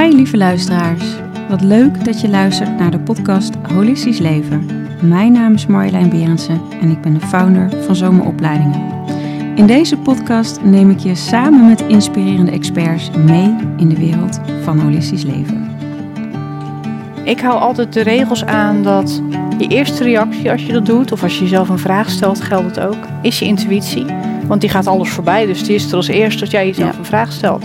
Hi lieve luisteraars. Wat leuk dat je luistert naar de podcast Holistisch Leven. Mijn naam is Marjolein Berendsen en ik ben de founder van Zomeropleidingen. In deze podcast neem ik je samen met inspirerende experts mee in de wereld van holistisch leven. Ik hou altijd de regels aan dat je eerste reactie als je dat doet, of als je jezelf een vraag stelt, geldt het ook, is je intuïtie. Want die gaat alles voorbij, dus die is er als eerste als jij jezelf Ja. een vraag stelt.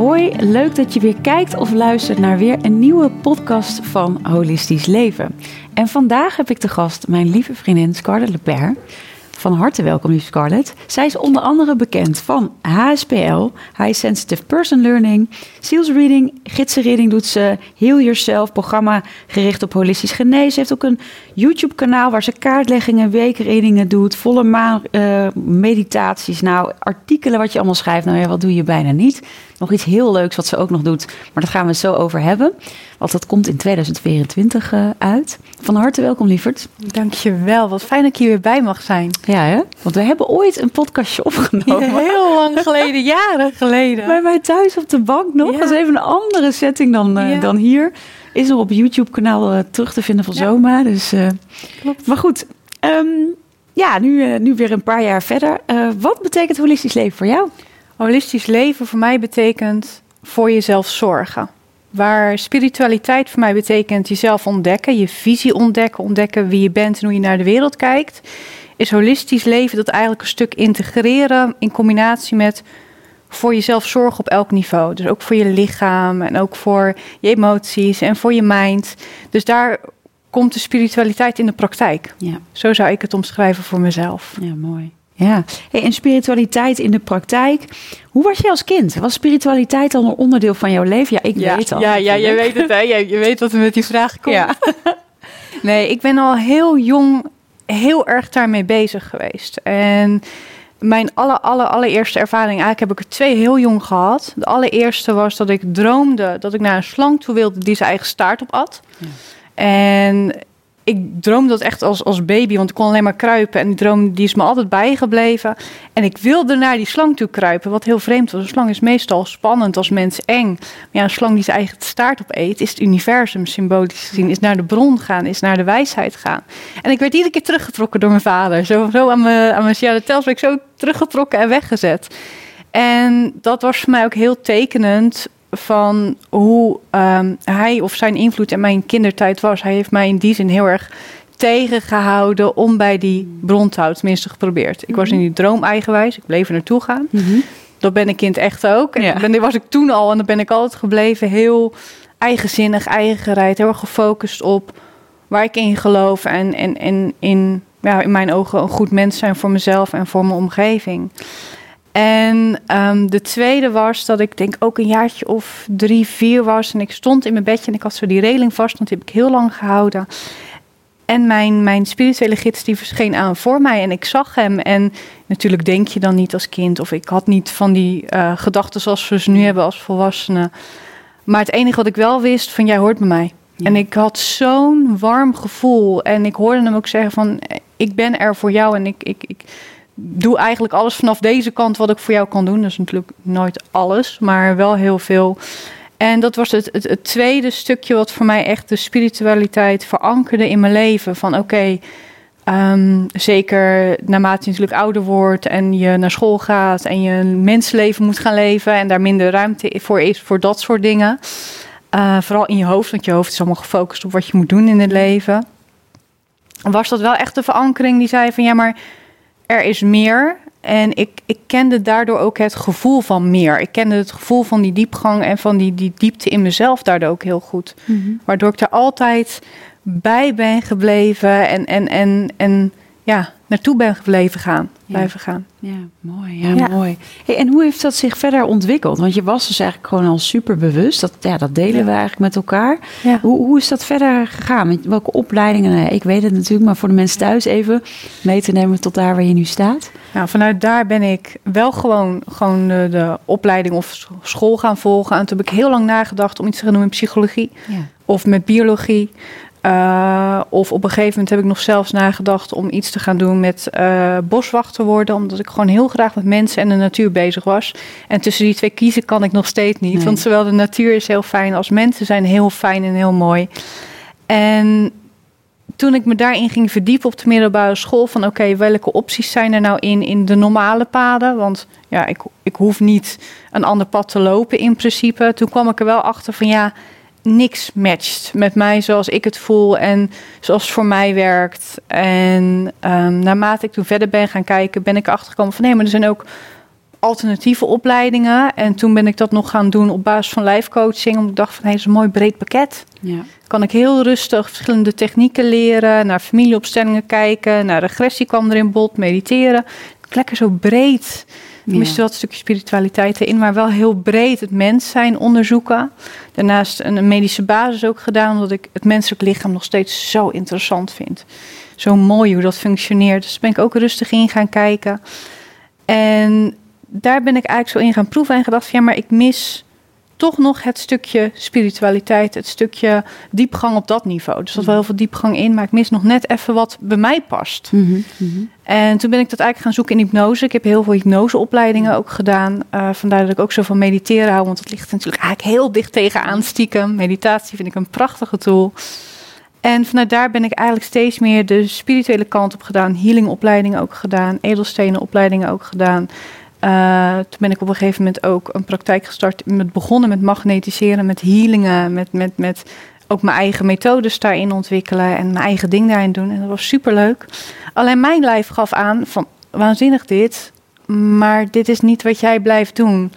Hoi, leuk dat je weer kijkt of luistert naar weer een nieuwe podcast van Holistisch Leven. En vandaag heb ik te gast mijn lieve vriendin Scarlett Lepere. Van harte welkom, lieve Scarlett. Zij is onder andere bekend van HSPL, High Sensitive Person Learning, Sales Reading, gidsenreading doet ze, Heal Yourself, programma gericht op holistisch genezen. Ze heeft ook een YouTube-kanaal waar ze kaartleggingen, weekreadingen doet, volle maan eh, meditaties. Nou, artikelen wat je allemaal schrijft, nou ja, wat doe je bijna niet. Nog iets heel leuks wat ze ook nog doet, maar daar gaan we zo over hebben. Want dat komt in 2024 eh, uit. Van harte welkom, lieverd. Dankjewel, wat fijn dat ik hier weer bij mag zijn. Ja, hè? Want we hebben ooit een podcastje opgenomen. Heel lang geleden, jaren geleden. Bij mij thuis op de bank nog. Ja. Dat is even een andere setting dan, eh, Ja. dan hier. Is nog op YouTube-kanaal eh, terug te vinden van Ja. Zoma. Dus, Klopt. Maar goed, ehm, ja, nu, nu weer een paar jaar verder. Wat betekent holistisch leven voor jou? Holistisch leven voor mij betekent voor jezelf zorgen. Waar spiritualiteit voor mij betekent jezelf ontdekken, je visie ontdekken, ontdekken wie je bent en hoe je naar de wereld kijkt, is holistisch leven dat eigenlijk een stuk integreren in combinatie met voor jezelf zorgen op elk niveau. Dus ook voor je lichaam en ook voor je emoties en voor je mind. Dus daar komt de spiritualiteit in de praktijk. Ja, Zo zou ik het omschrijven voor mezelf. ja mooi. Ja, hey, en spiritualiteit in de praktijk. Hoe was jij als kind? Was spiritualiteit al een onderdeel van jouw leven? Ja, ik weet al. Ja, ja, je natuurlijk. weet het, hè? Je, je weet wat er met die vraag komt. Ja. Nee, ik ben al heel jong heel erg daarmee bezig geweest. En mijn aller, aller, allereerste ervaring, eigenlijk heb ik er twee heel jong gehad. De allereerste was dat ik droomde dat ik naar een slang toe wilde die zijn eigen staart op at. Ja. En ik droomde dat echt als, als baby, want ik kon alleen maar kruipen. En die droom die is me altijd bijgebleven. En ik wilde naar die slang toe kruipen, wat heel vreemd was. Een slang is meestal spannend als mens eng. Maar ja, een slang die zijn eigen staart op eet, is het universum symbolisch gezien. Is naar de bron gaan, is naar de wijsheid gaan. En ik werd iedere keer teruggetrokken door mijn vader. Zo, zo aan mijn, aan mijn werd ik zo teruggetrokken en weggezet. En dat was voor mij ook heel tekenend van hoe ehm, hij of zijn invloed in mijn kindertijd was. Hij heeft mij in die zin heel erg tegengehouden om bij die bron te houden. Tenminste geprobeerd. Ik was in die droom eigenwijs. Ik bleef er naartoe gaan. Mhm. Dat ben ik in het echt ook. En Ja. dat ben- was ik toen al en dat ben ik altijd gebleven. Heel eigenzinnig, eigengereid. Heel erg gefocust op waar ik in geloof. En, en, en in, ja, in mijn ogen een goed mens zijn voor mezelf en voor mijn omgeving. En ehm, de tweede was dat ik denk ook een jaartje of drie, vier was. En ik stond in mijn bedje en ik had zo die reling vast. Want die heb ik heel lang gehouden. En mijn, mijn spirituele gids die verscheen aan voor mij en ik zag hem. En natuurlijk denk je dan niet als kind. Of ik had niet van die eh, gedachten zoals we ze nu hebben als volwassenen. Maar het enige wat ik wel wist, van jij hoort bij mij. Ja. En ik had zo'n warm gevoel. En ik hoorde hem ook zeggen van, ik ben er voor jou. En ik, ik, ik doe eigenlijk alles vanaf deze kant wat ik voor jou kan doen. Dat is natuurlijk nooit alles, maar wel heel veel. En dat was het, het, tweede stukje wat voor mij echt de spiritualiteit verankerde in mijn leven. Van oké, ehm, zeker naarmate je natuurlijk ouder wordt en je naar school gaat en je een mensenleven moet gaan leven en daar minder ruimte voor is voor dat soort dingen. Eh, vooral in je hoofd, want je hoofd is allemaal gefocust op wat je moet doen in het leven. Was dat wel echt de verankering die zei van ja, maar er is meer. En ik, ik kende daardoor ook het gevoel van meer. Ik kende het gevoel van die diepgang en van die, die diepte in mezelf daardoor ook heel goed. Mhm. Waardoor ik er altijd bij ben gebleven en, en, en, en ja, naartoe ben gebleven gaan. Ja. Blijven gaan. Ja, mooi. Ja, Ja. mooi. Hey, en hoe heeft dat zich verder ontwikkeld? Want je was dus eigenlijk gewoon al super bewust. Dat, ja, dat delen we eigenlijk met elkaar. Hoe, hoe is dat verder gegaan? Met welke opleidingen? Nou ik weet het natuurlijk, maar voor de mensen thuis even mee te nemen tot daar waar je nu staat. Nou, vanuit daar ben ik wel gewoon, gewoon de, de opleiding of school gaan volgen. En toen heb ik heel lang nagedacht om iets te gaan doen met psychologie of met biologie. Uh, of op een gegeven moment heb ik nog zelfs nagedacht om iets te gaan doen met uh, boswacht te worden. Omdat ik gewoon heel graag met mensen en de natuur bezig was. En tussen die twee kiezen kan ik nog steeds niet. Nee. Want zowel de natuur is heel fijn als mensen zijn heel fijn en heel mooi. En toen ik me daarin ging verdiepen op de middelbare school, van oké, okay, welke opties zijn er nou in, in de normale paden? Want ja, ik, ik hoef niet een ander pad te lopen in principe. Toen kwam ik er wel achter van ja, niks matcht met mij zoals ik het voel en zoals het voor mij werkt. En um, naarmate ik toen verder ben gaan kijken, ben ik achtergekomen van nee, maar er zijn ook alternatieve opleidingen. En toen ben ik dat nog gaan doen op basis van life coaching. Omdat ik dacht van, hé, hey, dat is een mooi breed pakket. Ja. Kan ik heel rustig verschillende technieken leren. Naar familieopstellingen kijken. Naar regressie kwam er in bod. Mediteren. Lekker zo breed. Er mist wel een stukje spiritualiteit erin, maar wel heel breed het mens zijn onderzoeken. Daarnaast een medische basis ook gedaan, omdat ik het menselijk lichaam nog steeds zo interessant vind. Zo mooi hoe dat functioneert. Dus ben ik ook rustig in gaan kijken. En daar ben ik eigenlijk zo in gaan proeven en gedacht: ja, maar ik mis toch nog het stukje spiritualiteit, het stukje diepgang op dat niveau. Dus zat wel heel veel diepgang in, maar ik mis nog net even wat bij mij past. Mm -hmm. En toen ben ik dat eigenlijk gaan zoeken in hypnose. Ik heb heel veel hypnoseopleidingen ook gedaan. Uh, vandaar dat ik ook zo van mediteren hou, want dat ligt natuurlijk eigenlijk heel dicht tegenaan stiekem. Meditatie vind ik een prachtige tool. En vanuit daar ben ik eigenlijk steeds meer de spirituele kant op gedaan. Healingopleidingen ook gedaan, edelstenenopleidingen ook gedaan. Uh, toen ben ik op een gegeven moment ook een praktijk gestart. Met begonnen met magnetiseren, met healingen, met, met, met ook mijn eigen methodes daarin ontwikkelen en mijn eigen ding daarin doen. En dat was super leuk. Alleen mijn lijf gaf aan van waanzinnig dit, maar dit is niet wat jij blijft doen.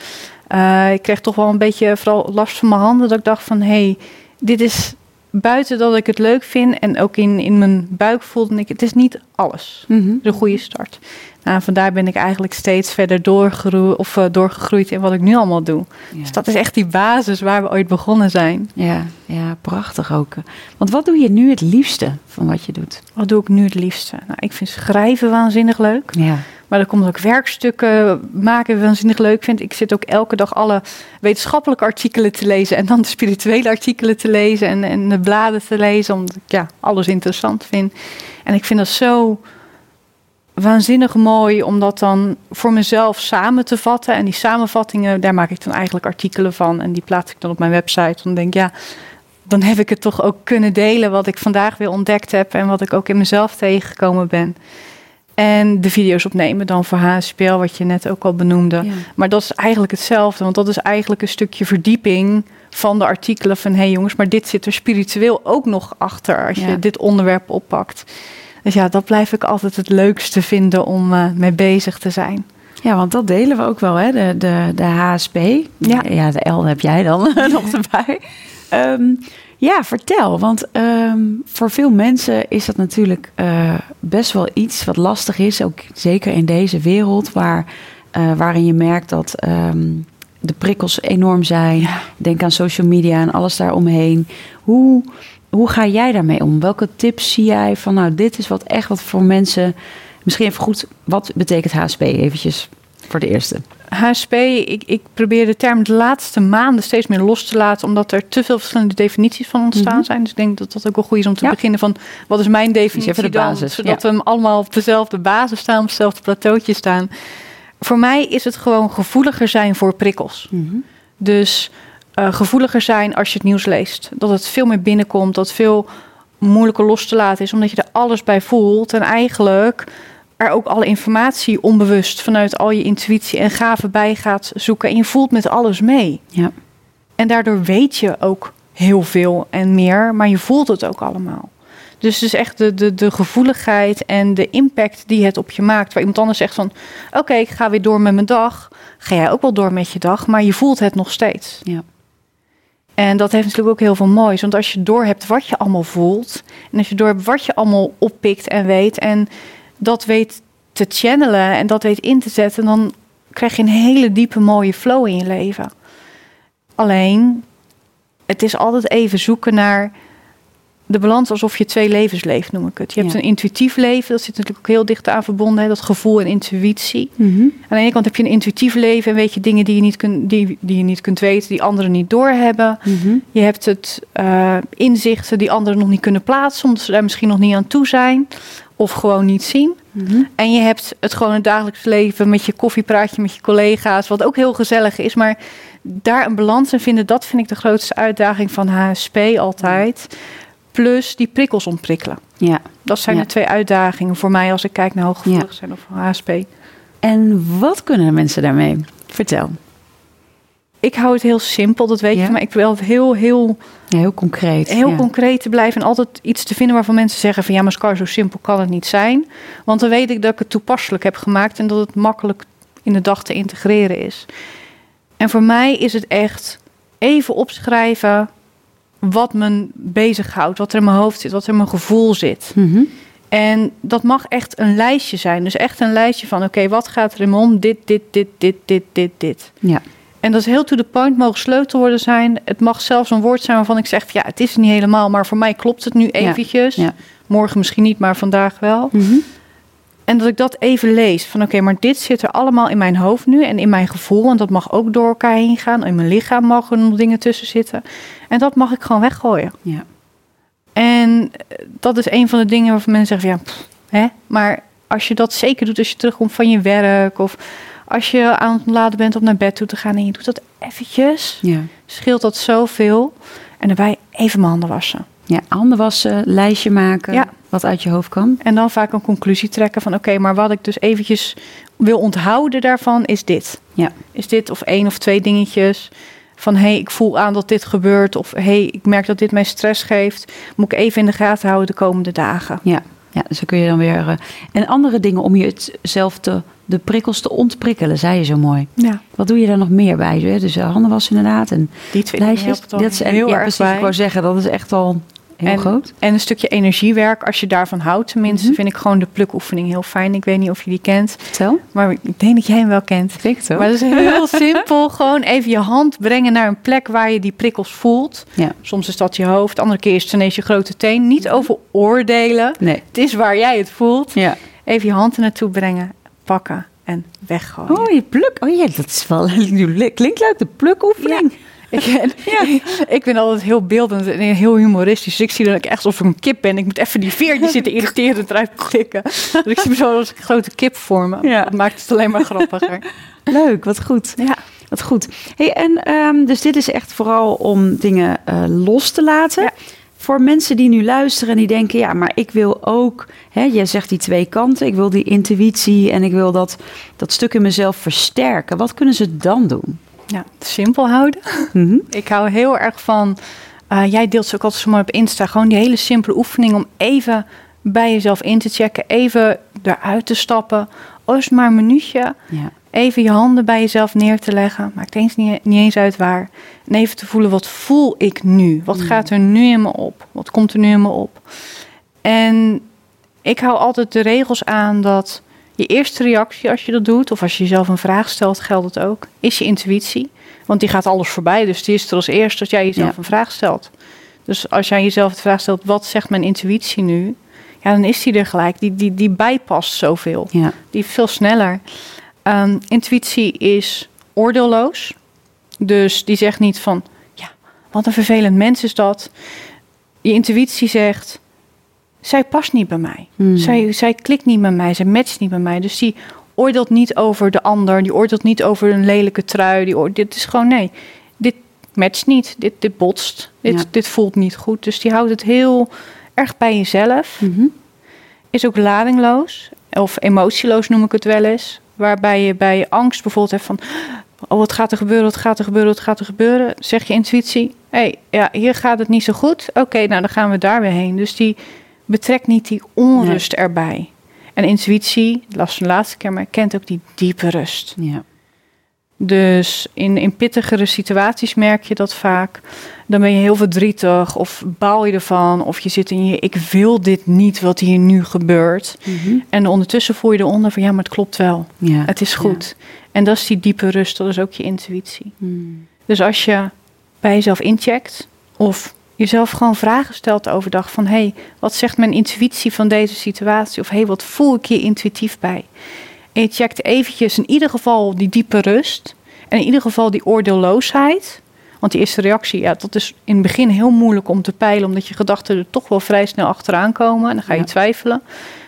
Uh, ik kreeg toch wel een beetje vooral last van mijn handen. Dat ik dacht van hé, hey, dit is buiten dat ik het leuk vind en ook in, in mijn buik voelde ik, het is niet alles. Mm -hmm. een goede start. Nou, vandaar ben ik eigenlijk steeds verder doorgegroeid, of, uh, doorgegroeid in wat ik nu allemaal doe. Ja. Dus dat is echt die basis waar we ooit begonnen zijn. Ja, ja, prachtig ook. Want wat doe je nu het liefste van wat je doet? Wat doe ik nu het liefste? Nou, ik vind schrijven waanzinnig leuk. Ja. Maar dan komt ook werkstukken maken waanzinnig leuk vind. Ik zit ook elke dag alle wetenschappelijke artikelen te lezen. En dan de spirituele artikelen te lezen. En, en de bladen te lezen. Omdat ik ja, alles interessant vind. En ik vind dat zo waanzinnig mooi om dat dan voor mezelf samen te vatten. En die samenvattingen, daar maak ik dan eigenlijk artikelen van. En die plaats ik dan op mijn website. Dan denk ik, ja, dan heb ik het toch ook kunnen delen wat ik vandaag weer ontdekt heb. En wat ik ook in mezelf tegengekomen ben. En de video's opnemen dan voor HSPL, wat je net ook al benoemde. Ja. Maar dat is eigenlijk hetzelfde, want dat is eigenlijk een stukje verdieping van de artikelen van... hé hey jongens, maar dit zit er spiritueel ook nog achter als ja. je dit onderwerp oppakt. Dus ja, dat blijf ik altijd het leukste vinden om uh, mee bezig te zijn. Ja, want dat delen we ook wel, hè? De, de, de HSP. Ja. ja, de L heb jij dan nog erbij. Um, ja, vertel. Want um, voor veel mensen is dat natuurlijk uh, best wel iets wat lastig is. Ook zeker in deze wereld waar, uh, waarin je merkt dat um, de prikkels enorm zijn. Ja. Denk aan social media en alles daaromheen. Hoe, hoe ga jij daarmee om? Welke tips zie jij van nou, dit is wat echt wat voor mensen. Misschien even goed, wat betekent HSP eventjes voor de eerste? HSP, ik, ik probeer de term de laatste maanden steeds meer los te laten, omdat er te veel verschillende definities van ontstaan mm -hmm. zijn. Dus ik denk dat dat ook wel goed is om te ja. beginnen van wat is mijn definitie Even de basis, dan, zodat ja. we hem allemaal op dezelfde basis staan, op hetzelfde plateautje staan. Voor mij is het gewoon gevoeliger zijn voor prikkels. Mm -hmm. Dus uh, gevoeliger zijn als je het nieuws leest. Dat het veel meer binnenkomt, dat veel moeilijker los te laten is, omdat je er alles bij voelt en eigenlijk er ook alle informatie onbewust vanuit al je intuïtie en gaven bij gaat zoeken. En je voelt met alles mee. Ja. En daardoor weet je ook heel veel en meer, maar je voelt het ook allemaal. Dus het is echt de, de, de gevoeligheid en de impact die het op je maakt. Waar iemand anders zegt van, oké, okay, ik ga weer door met mijn dag. Ga jij ook wel door met je dag, maar je voelt het nog steeds. Ja. En dat heeft natuurlijk ook heel veel moois. Want als je door hebt wat je allemaal voelt... en als je door hebt wat je allemaal oppikt en weet... en dat weet te channelen en dat weet in te zetten, dan krijg je een hele diepe mooie flow in je leven. Alleen, het is altijd even zoeken naar de balans alsof je twee levens leeft, noem ik het. Je hebt Ja. een intuïtief leven, dat zit natuurlijk ook heel dicht aan verbonden, hè, dat gevoel en intuïtie. Mhm. Aan de ene kant heb je een intuïtief leven en weet je dingen die je niet, kunt, die, die je niet kunt weten, die anderen niet doorhebben. Mhm. Je hebt het eh, inzichten die anderen nog niet kunnen plaatsen, omdat ze daar misschien nog niet aan toe zijn of gewoon niet zien. Mhm. En je hebt het gewoon het dagelijks leven met je koffiepraatje met je collega's, wat ook heel gezellig is. Maar daar een balans in vinden, dat vind ik de grootste uitdaging van HSP altijd. Plus die prikkels ontprikkelen. Ja. Dat zijn Ja. de twee uitdagingen voor mij als ik kijk naar hooggevoelig zijn of HSP. En wat kunnen de mensen daarmee? Vertel. Ik hou het heel simpel, dat weet Ja. je. Maar ik wil heel, heel, Ja, heel concreet. heel ja. concreet te blijven. En altijd iets te vinden waarvan mensen zeggen van... ja, maar Scar, zo simpel kan het niet zijn. Want dan weet ik dat ik het toepasselijk heb gemaakt... en dat het makkelijk in de dag te integreren is. En voor mij is het echt even opschrijven... wat me bezighoudt, wat er in mijn hoofd zit, wat er in mijn gevoel zit. Mhm. En dat mag echt een lijstje zijn. Dus echt een lijstje van... oké, wat gaat er in me om? Dit, dit, dit, dit, dit, dit, dit. Ja. En dat is heel to the point, mogen sleutelwoorden zijn. Het mag zelfs een woord zijn waarvan ik zeg... ja, het is niet helemaal, maar voor mij klopt het nu eventjes. ja. Morgen misschien niet, maar vandaag wel. Mhm. En dat ik dat even lees. Van oké, maar dit zit er allemaal in mijn hoofd nu en in mijn gevoel. Want dat mag ook door elkaar heen gaan. In mijn lichaam mogen nog dingen tussen zitten. En dat mag ik gewoon weggooien. Ja. En eh, dat is een van de dingen waarvan mensen zeggen... ja, pff, hè? maar als je dat zeker doet als je terugkomt van je werk... of als je aan het laden bent om naar bed toe te gaan... en je doet dat eventjes, Ja. scheelt dat zoveel. En daarbij even mijn handen wassen. ja. Handen wassen, lijstje maken. Ja. Wat uit je hoofd kan. En dan vaak een conclusie trekken van... oké, maar wat ik dus eventjes wil onthouden daarvan is dit. Ja. Is dit of één of twee dingetjes... van hé, hey, ik voel aan dat dit gebeurt... of hé, hey, ik merk dat dit mij stress geeft... moet ik even in de gaten houden de komende dagen. Ja. Ja, dus dan kun je dan weer... eh, en andere dingen om je het zelf te... De prikkels te ontprikkelen, zei je zo mooi. Ja, Wat doe je daar nog meer bij? hè? Dus eh, handen wassen inderdaad en die twee lijstjes. Dat is en- heel ja, erg precies. bij. Ik wou zeggen, dat is echt al heel En- groot. En een stukje energiewerk, als je daarvan houdt tenminste... Mhm. vind ik gewoon de plukoefening heel fijn. Ik weet niet of je die kent, Vertel. maar ik denk dat jij hem wel kent. Ik het? Maar dat is heel simpel. Gewoon even je hand brengen naar een plek waar je die prikkels voelt. Ja. Soms is dat je hoofd, andere keer is het ineens je grote teen. Niet over oordelen. Nee. Het is waar jij het voelt. Ja. Even je hand er naartoe brengen, pakken en weggooien. Oh, je pluk. Oh ja, dat is wel... Klinkt leuk, de plukoefening. Ik, ben, ik ben altijd heel beeldend en heel humoristisch. Dus ik zie dat ik echt alsof ik een kip ben. Ik moet even die veertjes zitten irriterend eruit klikken. Dus ik zie me zo als een grote kip vormen. Ja. Dat maakt het alleen maar grappiger. Leuk, wat goed. Ja. Wat goed. Hey, en ehm, dus dit is echt vooral om dingen eh, los te laten. Ja. Voor mensen die nu luisteren en die denken, ja, maar ik wil ook, hè, jij zegt die twee kanten, ik wil die intuïtie en ik wil dat, dat stuk in mezelf versterken. Wat kunnen ze dan doen? Ja, simpel houden. Mhm. Ik hou heel erg van. eh, jij deelt ze ook altijd zo mooi op Insta. Gewoon die hele simpele oefening om even bij jezelf in te checken. Even eruit te stappen. Al is het maar een minuutje. Ja. Even je handen bij jezelf neer te leggen. Maakt eens niet, niet eens uit waar. En even te voelen, wat voel ik nu? Wat Mm. gaat er nu in me op? Wat komt er nu in me op? En ik hou altijd de regels aan dat je eerste reactie als je dat doet... of als je jezelf een vraag stelt, geldt het ook... is je intuïtie. Want die gaat alles voorbij. Dus die is er als eerste als jij jezelf Ja. een vraag stelt. Dus als jij jezelf de vraag stelt, wat zegt mijn intuïtie nu? Ja, dan is die er gelijk. Die, die, die bijpast zoveel. Ja. Die veel sneller. Ehm, intuïtie is oordeelloos. Dus die zegt niet van, ja, wat een vervelend mens is dat. Je intuïtie zegt, zij past niet bij mij. Hmm. Zij, zij klikt niet met mij, zij matcht niet bij mij. Dus die oordeelt niet over de ander. Die oordeelt niet over een lelijke trui. Die oordeelt, dit is gewoon, nee, dit matcht niet. Dit, dit botst. Dit, Ja. dit voelt niet goed. Dus die houdt het heel erg bij jezelf Mhm. is ook ladingloos. Of emotieloos noem ik het wel eens. Waarbij je bij angst bijvoorbeeld hebt van... Oh, wat gaat er gebeuren, wat gaat er gebeuren, wat gaat er gebeuren? Zeg je intuïtie, hé, hey, ja, hier gaat het niet zo goed. Oké, nou dan gaan we daar weer heen. Dus die betrekt niet die onrust erbij. En intuïtie, las de laatste keer, maar kent ook die diepe rust. Ja. Dus in, in pittigere situaties merk je dat vaak. Dan ben je heel verdrietig of baal je ervan. Of je zit in je, ik wil dit niet wat hier nu gebeurt. Mhm. En ondertussen voel je eronder van, ja, maar het klopt wel. ja. Het is goed. En dat is die diepe rust, dat is ook je intuïtie. Hmm. Dus als je bij jezelf incheckt of jezelf gewoon vragen stelt overdag van... hé, hey, wat zegt mijn intuïtie van deze situatie? Of hé, hey, wat voel ik hier intuïtief bij? En je checkt eventjes in ieder geval die diepe rust... en in ieder geval die oordeelloosheid... Want die eerste reactie, ja, dat is in het begin heel moeilijk om te peilen, omdat je gedachten er toch wel vrij snel achteraan komen. En dan ga je twijfelen.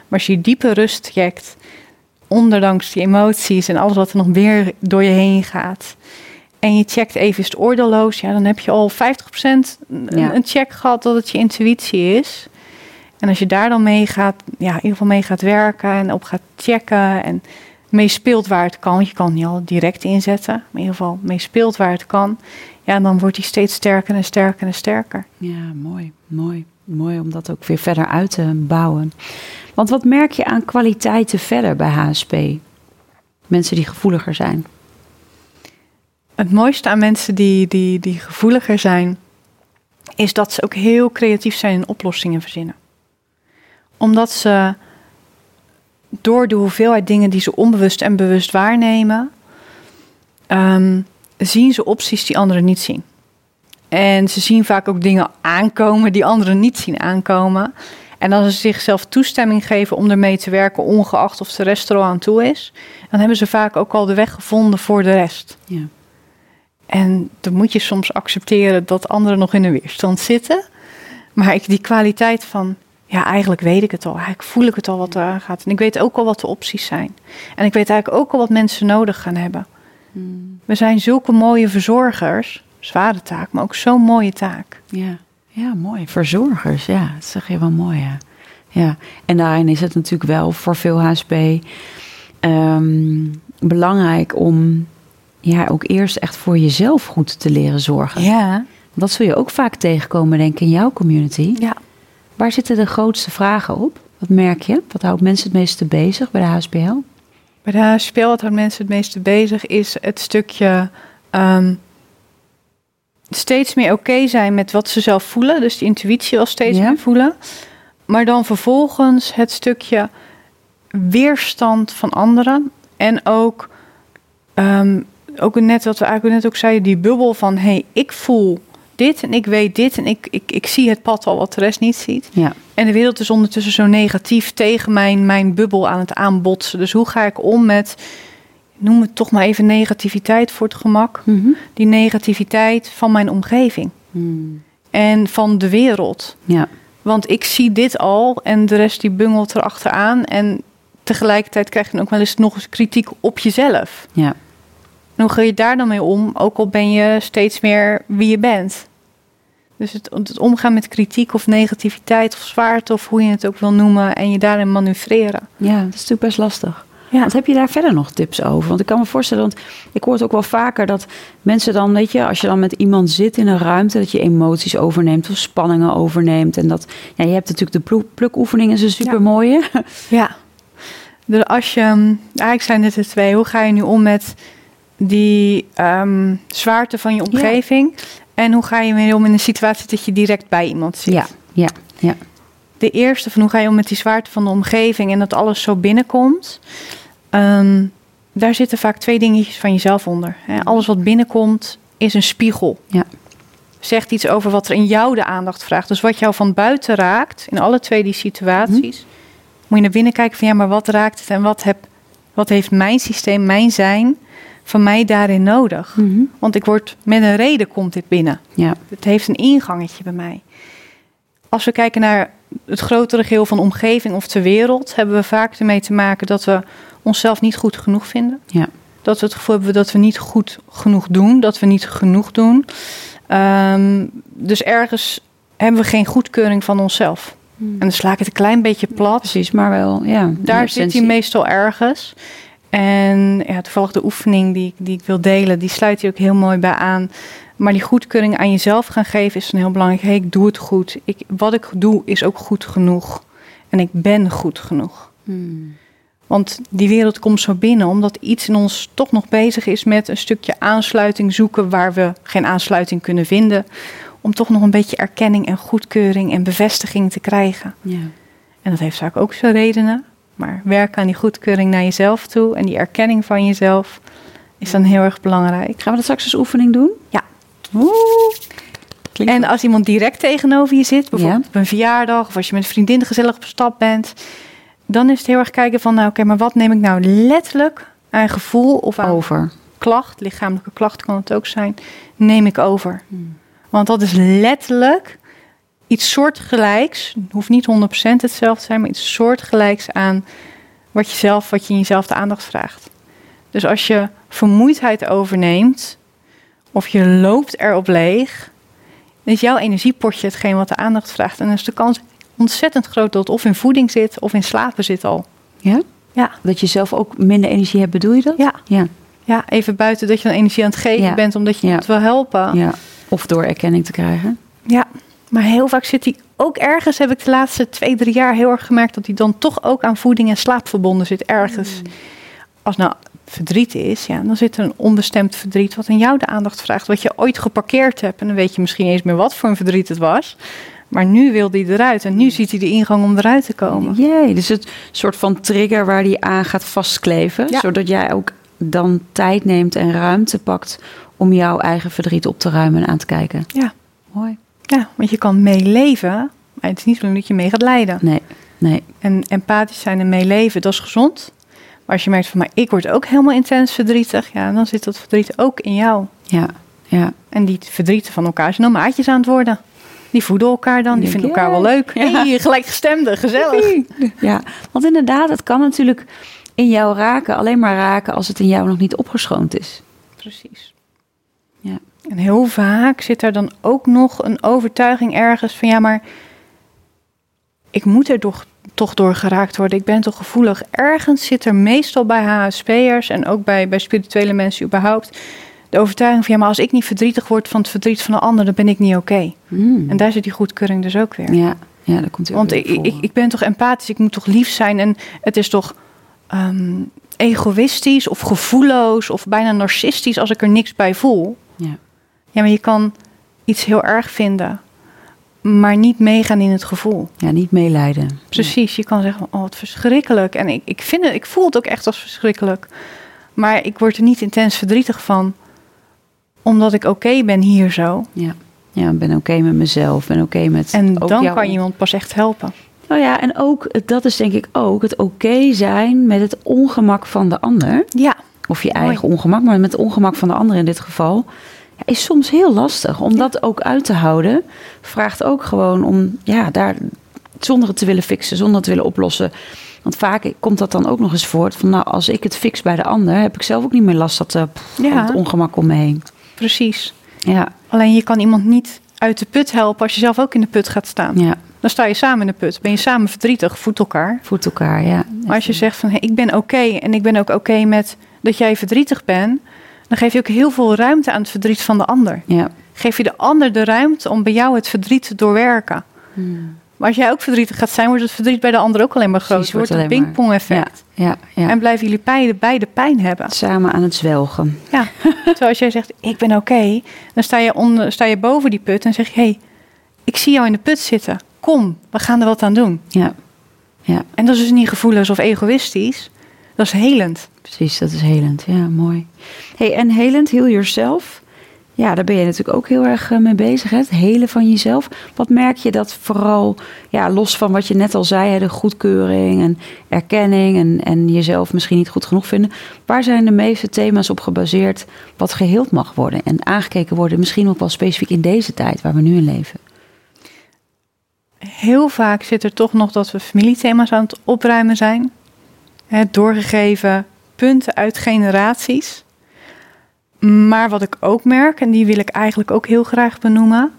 Maar als je diepe rust checkt, onderdanks die emoties en alles wat er nog meer door je heen gaat. En je checkt even, is het oordeelloos? Ja, dan heb je al 50% een, check gehad dat het je intuïtie is. En als je daar dan mee gaat, ja, in ieder geval mee gaat werken en op gaat checken en mee speelt waar het kan. Want je kan niet al direct inzetten, maar in ieder geval mee speelt waar het kan. Ja, dan wordt hij steeds sterker en sterker en sterker. Ja, mooi, mooi. Mooi om dat ook weer verder uit te bouwen. Want wat merk je aan kwaliteiten verder bij HSP? Mensen die gevoeliger zijn. Het mooiste aan mensen die, die, die gevoeliger zijn, is dat ze ook heel creatief zijn in oplossingen verzinnen. Omdat ze door de hoeveelheid dingen die ze onbewust en bewust waarnemen, ehm, zien ze opties die anderen niet zien. En ze zien vaak ook dingen aankomen die anderen niet zien aankomen. En als ze zichzelf toestemming geven om ermee te werken, ongeacht of de rest er al aan toe is, dan hebben ze vaak ook al de weg gevonden voor de rest. Ja. En dan moet je soms accepteren dat anderen nog in de weerstand zitten. Maar ik, die kwaliteit van, ja, eigenlijk weet ik het al. Eigenlijk voel ik het al wat er gaat. En ik weet ook al wat de opties zijn. En ik weet eigenlijk ook al wat mensen nodig gaan hebben. Hmm. We zijn zulke mooie verzorgers. Zware taak, maar ook zo'n mooie taak. Ja. Ja, mooi. Verzorgers, ja, dat zeg je wel mooi. Ja. ja. En daarin is het natuurlijk wel voor veel HSP ehm, belangrijk om ja, ook eerst echt voor jezelf goed te leren zorgen. Ja. Dat zul je ook vaak tegenkomen, denk ik, in jouw community. Ja. Waar zitten de grootste vragen op? Wat merk je? Wat houdt mensen het meeste bezig bij de HSPL? Bij de HSPL, wat houdt mensen het meeste bezig, is het stukje ehm, steeds meer oké zijn met wat ze zelf voelen. Dus die intuïtie al steeds meer voelen. Maar dan vervolgens het stukje weerstand van anderen. En ook, um, ook net wat we eigenlijk net ook zeiden, die bubbel van hé, hey, ik voel dit en ik weet dit en ik, ik, ik zie het pad al wat de rest niet ziet. Ja. En de wereld is ondertussen zo negatief tegen mijn, mijn bubbel aan het aanbotsen. Dus hoe ga ik om met noem het toch maar even negativiteit voor het gemak. Mhm. Die negativiteit van mijn omgeving. Hmm. En van de wereld. Ja. Want ik zie dit al en de rest die bungelt erachteraan. En tegelijkertijd krijg je dan ook wel eens nog eens kritiek op jezelf. Ja. En hoe ga je daar dan mee om? Ook al ben je steeds meer wie je bent. Dus het, het, omgaan met kritiek of negativiteit of zwaarte of hoe je het ook wil noemen en je daarin manoeuvreren. Ja, dat is natuurlijk best lastig. Ja. Wat heb je daar verder nog tips over? Want ik kan me voorstellen, want ik hoor het ook wel vaker dat mensen dan, weet je, als je dan met iemand zit in een ruimte, dat je emoties overneemt of spanningen overneemt. En dat, ja, je hebt natuurlijk de plukoefening, is een super mooie. Ja. Dus als je, eigenlijk zijn dit de twee, hoe ga je nu om met die um, zwaarte van je omgeving? En hoe ga je mee om in een situatie dat je direct bij iemand zit? Ja, ja, ja. De eerste van hoe ga je om met die zwaarte van de omgeving en dat alles zo binnenkomt. Um, daar zitten vaak twee dingetjes van jezelf onder. Alles wat binnenkomt is een spiegel. Ja. Zegt iets over wat er in jou de aandacht vraagt. Dus wat jou van buiten raakt, in alle twee die situaties, mhm. moet je naar binnen kijken van ja, maar wat raakt het en wat, heb, wat heeft mijn systeem, mijn zijn, van mij daarin nodig? Mhm. Want ik word met een reden komt dit binnen. Ja. Het heeft een ingangetje bij mij. Als we kijken naar het grotere geheel van de omgeving of de wereld, hebben we vaak ermee te maken dat we onszelf niet goed genoeg vinden. Ja. Dat we het gevoel hebben dat we niet goed genoeg doen, dat we niet genoeg doen. Um, dus ergens hebben we geen goedkeuring van onszelf. Hmm. En dan sla ik het een klein beetje plat. Precies, maar wel, ja. Daar zit hij meestal ergens. En ja, toevallig de oefening die, die ik wil delen, die sluit hier ook heel mooi bij aan. Maar die goedkeuring aan jezelf gaan geven is een heel belangrijk. Hey, ik doe het goed. Ik, wat ik doe is ook goed genoeg. En ik ben goed genoeg. Hmm. Want die wereld komt zo binnen omdat iets in ons toch nog bezig is met een stukje aansluiting zoeken waar we geen aansluiting kunnen vinden. Om toch nog een beetje erkenning en goedkeuring en bevestiging te krijgen. Ja. En dat heeft vaak ook zijn redenen. Maar werk aan die goedkeuring naar jezelf toe en die erkenning van jezelf is dan heel erg belangrijk. Gaan we dat straks als oefening doen? Ja. Oeh. En als iemand direct tegenover je zit, bijvoorbeeld Ja. op een verjaardag of als je met vriendinnen gezellig op stap bent, dan is het heel erg kijken van, nou oké, maar wat neem ik nou letterlijk aan gevoel of aan over. klacht, lichamelijke klacht kan het ook zijn, neem ik over. Hmm. Want dat is letterlijk iets soortgelijks, hoeft niet 100% hetzelfde te zijn, maar iets soortgelijks aan wat je zelf, wat je in jezelf de aandacht vraagt. Dus als je vermoeidheid overneemt of je loopt erop leeg, dan is jouw energiepotje hetgeen wat de aandacht vraagt. En dan is de kans ontzettend groot dat het of in voeding zit of in slapen zit al. Ja? Ja. Dat je zelf ook minder energie hebt, bedoel je dat? Ja. Ja. Ja, even buiten dat je dan energie aan het geven Ja. bent omdat je Ja. het wil helpen. ja. Of door erkenning te krijgen. Ja, maar heel vaak zit die ook ergens, heb ik de laatste twee, drie jaar heel erg gemerkt, dat die dan toch ook aan voeding en slaap verbonden zit ergens. Als nou verdriet is, ja, dan zit er een onbestemd verdriet wat aan jou de aandacht vraagt, wat je ooit geparkeerd hebt. En dan weet je misschien eens meer wat voor een verdriet het was. Maar nu wil die eruit en nu ziet hij de ingang om eruit te komen. Jee, dus het soort van trigger waar die aan gaat vastkleven. Ja. Zodat jij ook dan tijd neemt en ruimte pakt om jouw eigen verdriet op te ruimen en aan te kijken. Ja. Mooi. Ja, want je kan meeleven, maar het is niet zo dat je mee gaat lijden. Nee, nee. En empathisch zijn en meeleven, dat is gezond. Maar als je merkt van, maar ik word ook helemaal intens verdrietig, ja, dan zit dat verdriet ook in jou. Ja, ja. En die verdrieten van elkaar zijn dan maatjes aan het worden. Die voeden elkaar dan, die denk vinden elkaar wel leuk. Ja. Hey, gelijkgestemde, gezellig. Ja, want inderdaad, het kan natuurlijk in jou raken, alleen maar raken als het in jou nog niet opgeschoond is. Precies. En heel vaak zit er dan ook nog een overtuiging ergens van, ja, maar ik moet er toch, toch door geraakt worden. Ik ben toch gevoelig. Ergens zit er meestal bij HSP'ers en ook bij, bij spirituele mensen überhaupt de overtuiging van, ja, maar als ik niet verdrietig word van het verdriet van een ander, dan ben ik niet oké. Hmm. En daar zit die goedkeuring dus ook weer. Ja, ja, dat komt ook Want weer ik, ik, ik ben toch empathisch, ik moet toch lief zijn. En het is toch ehm, egoïstisch of gevoelloos of bijna narcistisch als ik er niks bij voel. Ja. Maar je kan iets heel erg vinden, maar niet meegaan in het gevoel. ja, niet meelijden. Precies, je kan zeggen, oh wat verschrikkelijk. En ik, ik, vind het, ik voel het ook echt als verschrikkelijk. Maar ik word er niet intens verdrietig van, omdat ik oké ben hier zo. Ja, ja ben oké met mezelf, ben oké met En ook dan kan iemand pas echt helpen. Nou ja, en ook, dat is denk ik ook het oké zijn met het ongemak van de ander. Ja, Of je Mooi. eigen ongemak, maar met het ongemak van de ander in dit geval. Is soms heel lastig. Om dat ook uit te houden, vraagt ook gewoon om, ja, daar zonder het te willen fixen, zonder het te willen oplossen. Want vaak komt dat dan ook nog eens voort van, nou, als ik het fix bij de ander, heb ik zelf ook niet meer last dat, eh, pff, Ja. van het ongemak om me heen. precies. Ja, Alleen je kan iemand niet uit de put helpen als je zelf ook in de put gaat staan. ja, Dan sta je samen in de put. Ben je samen verdrietig, voedt elkaar. voedt elkaar, ja. Maar als je zegt van hey, ik ben oké en ik ben ook oké met dat jij verdrietig bent, dan geef je ook heel veel ruimte aan het verdriet van de ander. Ja. Geef je de ander de ruimte om bij jou het verdriet te doorwerken. Hmm. Maar als jij ook verdrietig gaat zijn, wordt het verdriet bij de ander ook alleen maar groter. Wordt het pingpong-effect. Ja, ja. En blijven jullie beide, beide pijn hebben. Samen aan het zwelgen. Ja, zoals jij zegt, ik ben oké. dan sta je, onder, sta je boven die put en zeg je, hé, hey, ik zie jou in de put zitten. Kom, we gaan er wat aan doen. Ja, ja, En dat is dus niet gevoelloos of egoïstisch. Dat is helend. precies. Dat is helend. Ja, mooi. Hey, en helend, heal yourself. Ja, daar ben je natuurlijk ook heel erg eh, mee bezig. Hè? Het helen van jezelf. Wat merk je dat vooral, ja, los van wat je net al zei, hè, de goedkeuring en erkenning en, en jezelf misschien niet goed genoeg vinden. Waar zijn de meeste thema's op gebaseerd wat geheeld mag worden en aangekeken worden? Misschien ook wel specifiek in deze tijd waar we nu in leven. Heel vaak zit er toch nog dat we familiethema's aan het opruimen zijn. Doorgegeven punten uit generaties. Maar wat ik ook merk, en die wil ik eigenlijk ook heel graag benoemen,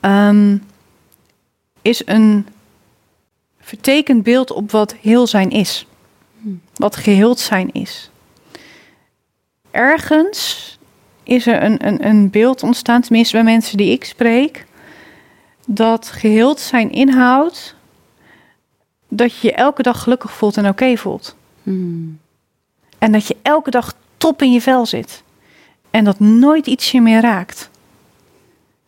ehm, is een vertekend beeld op wat heel zijn is. Wat geheeld zijn is. Ergens is er een, een, een beeld ontstaan, tenminste bij mensen die ik spreek, dat geheeld zijn inhoudt dat je je elke dag gelukkig voelt en oké voelt. Hmm. En dat je elke dag top in je vel zit. En dat nooit iets je meer raakt.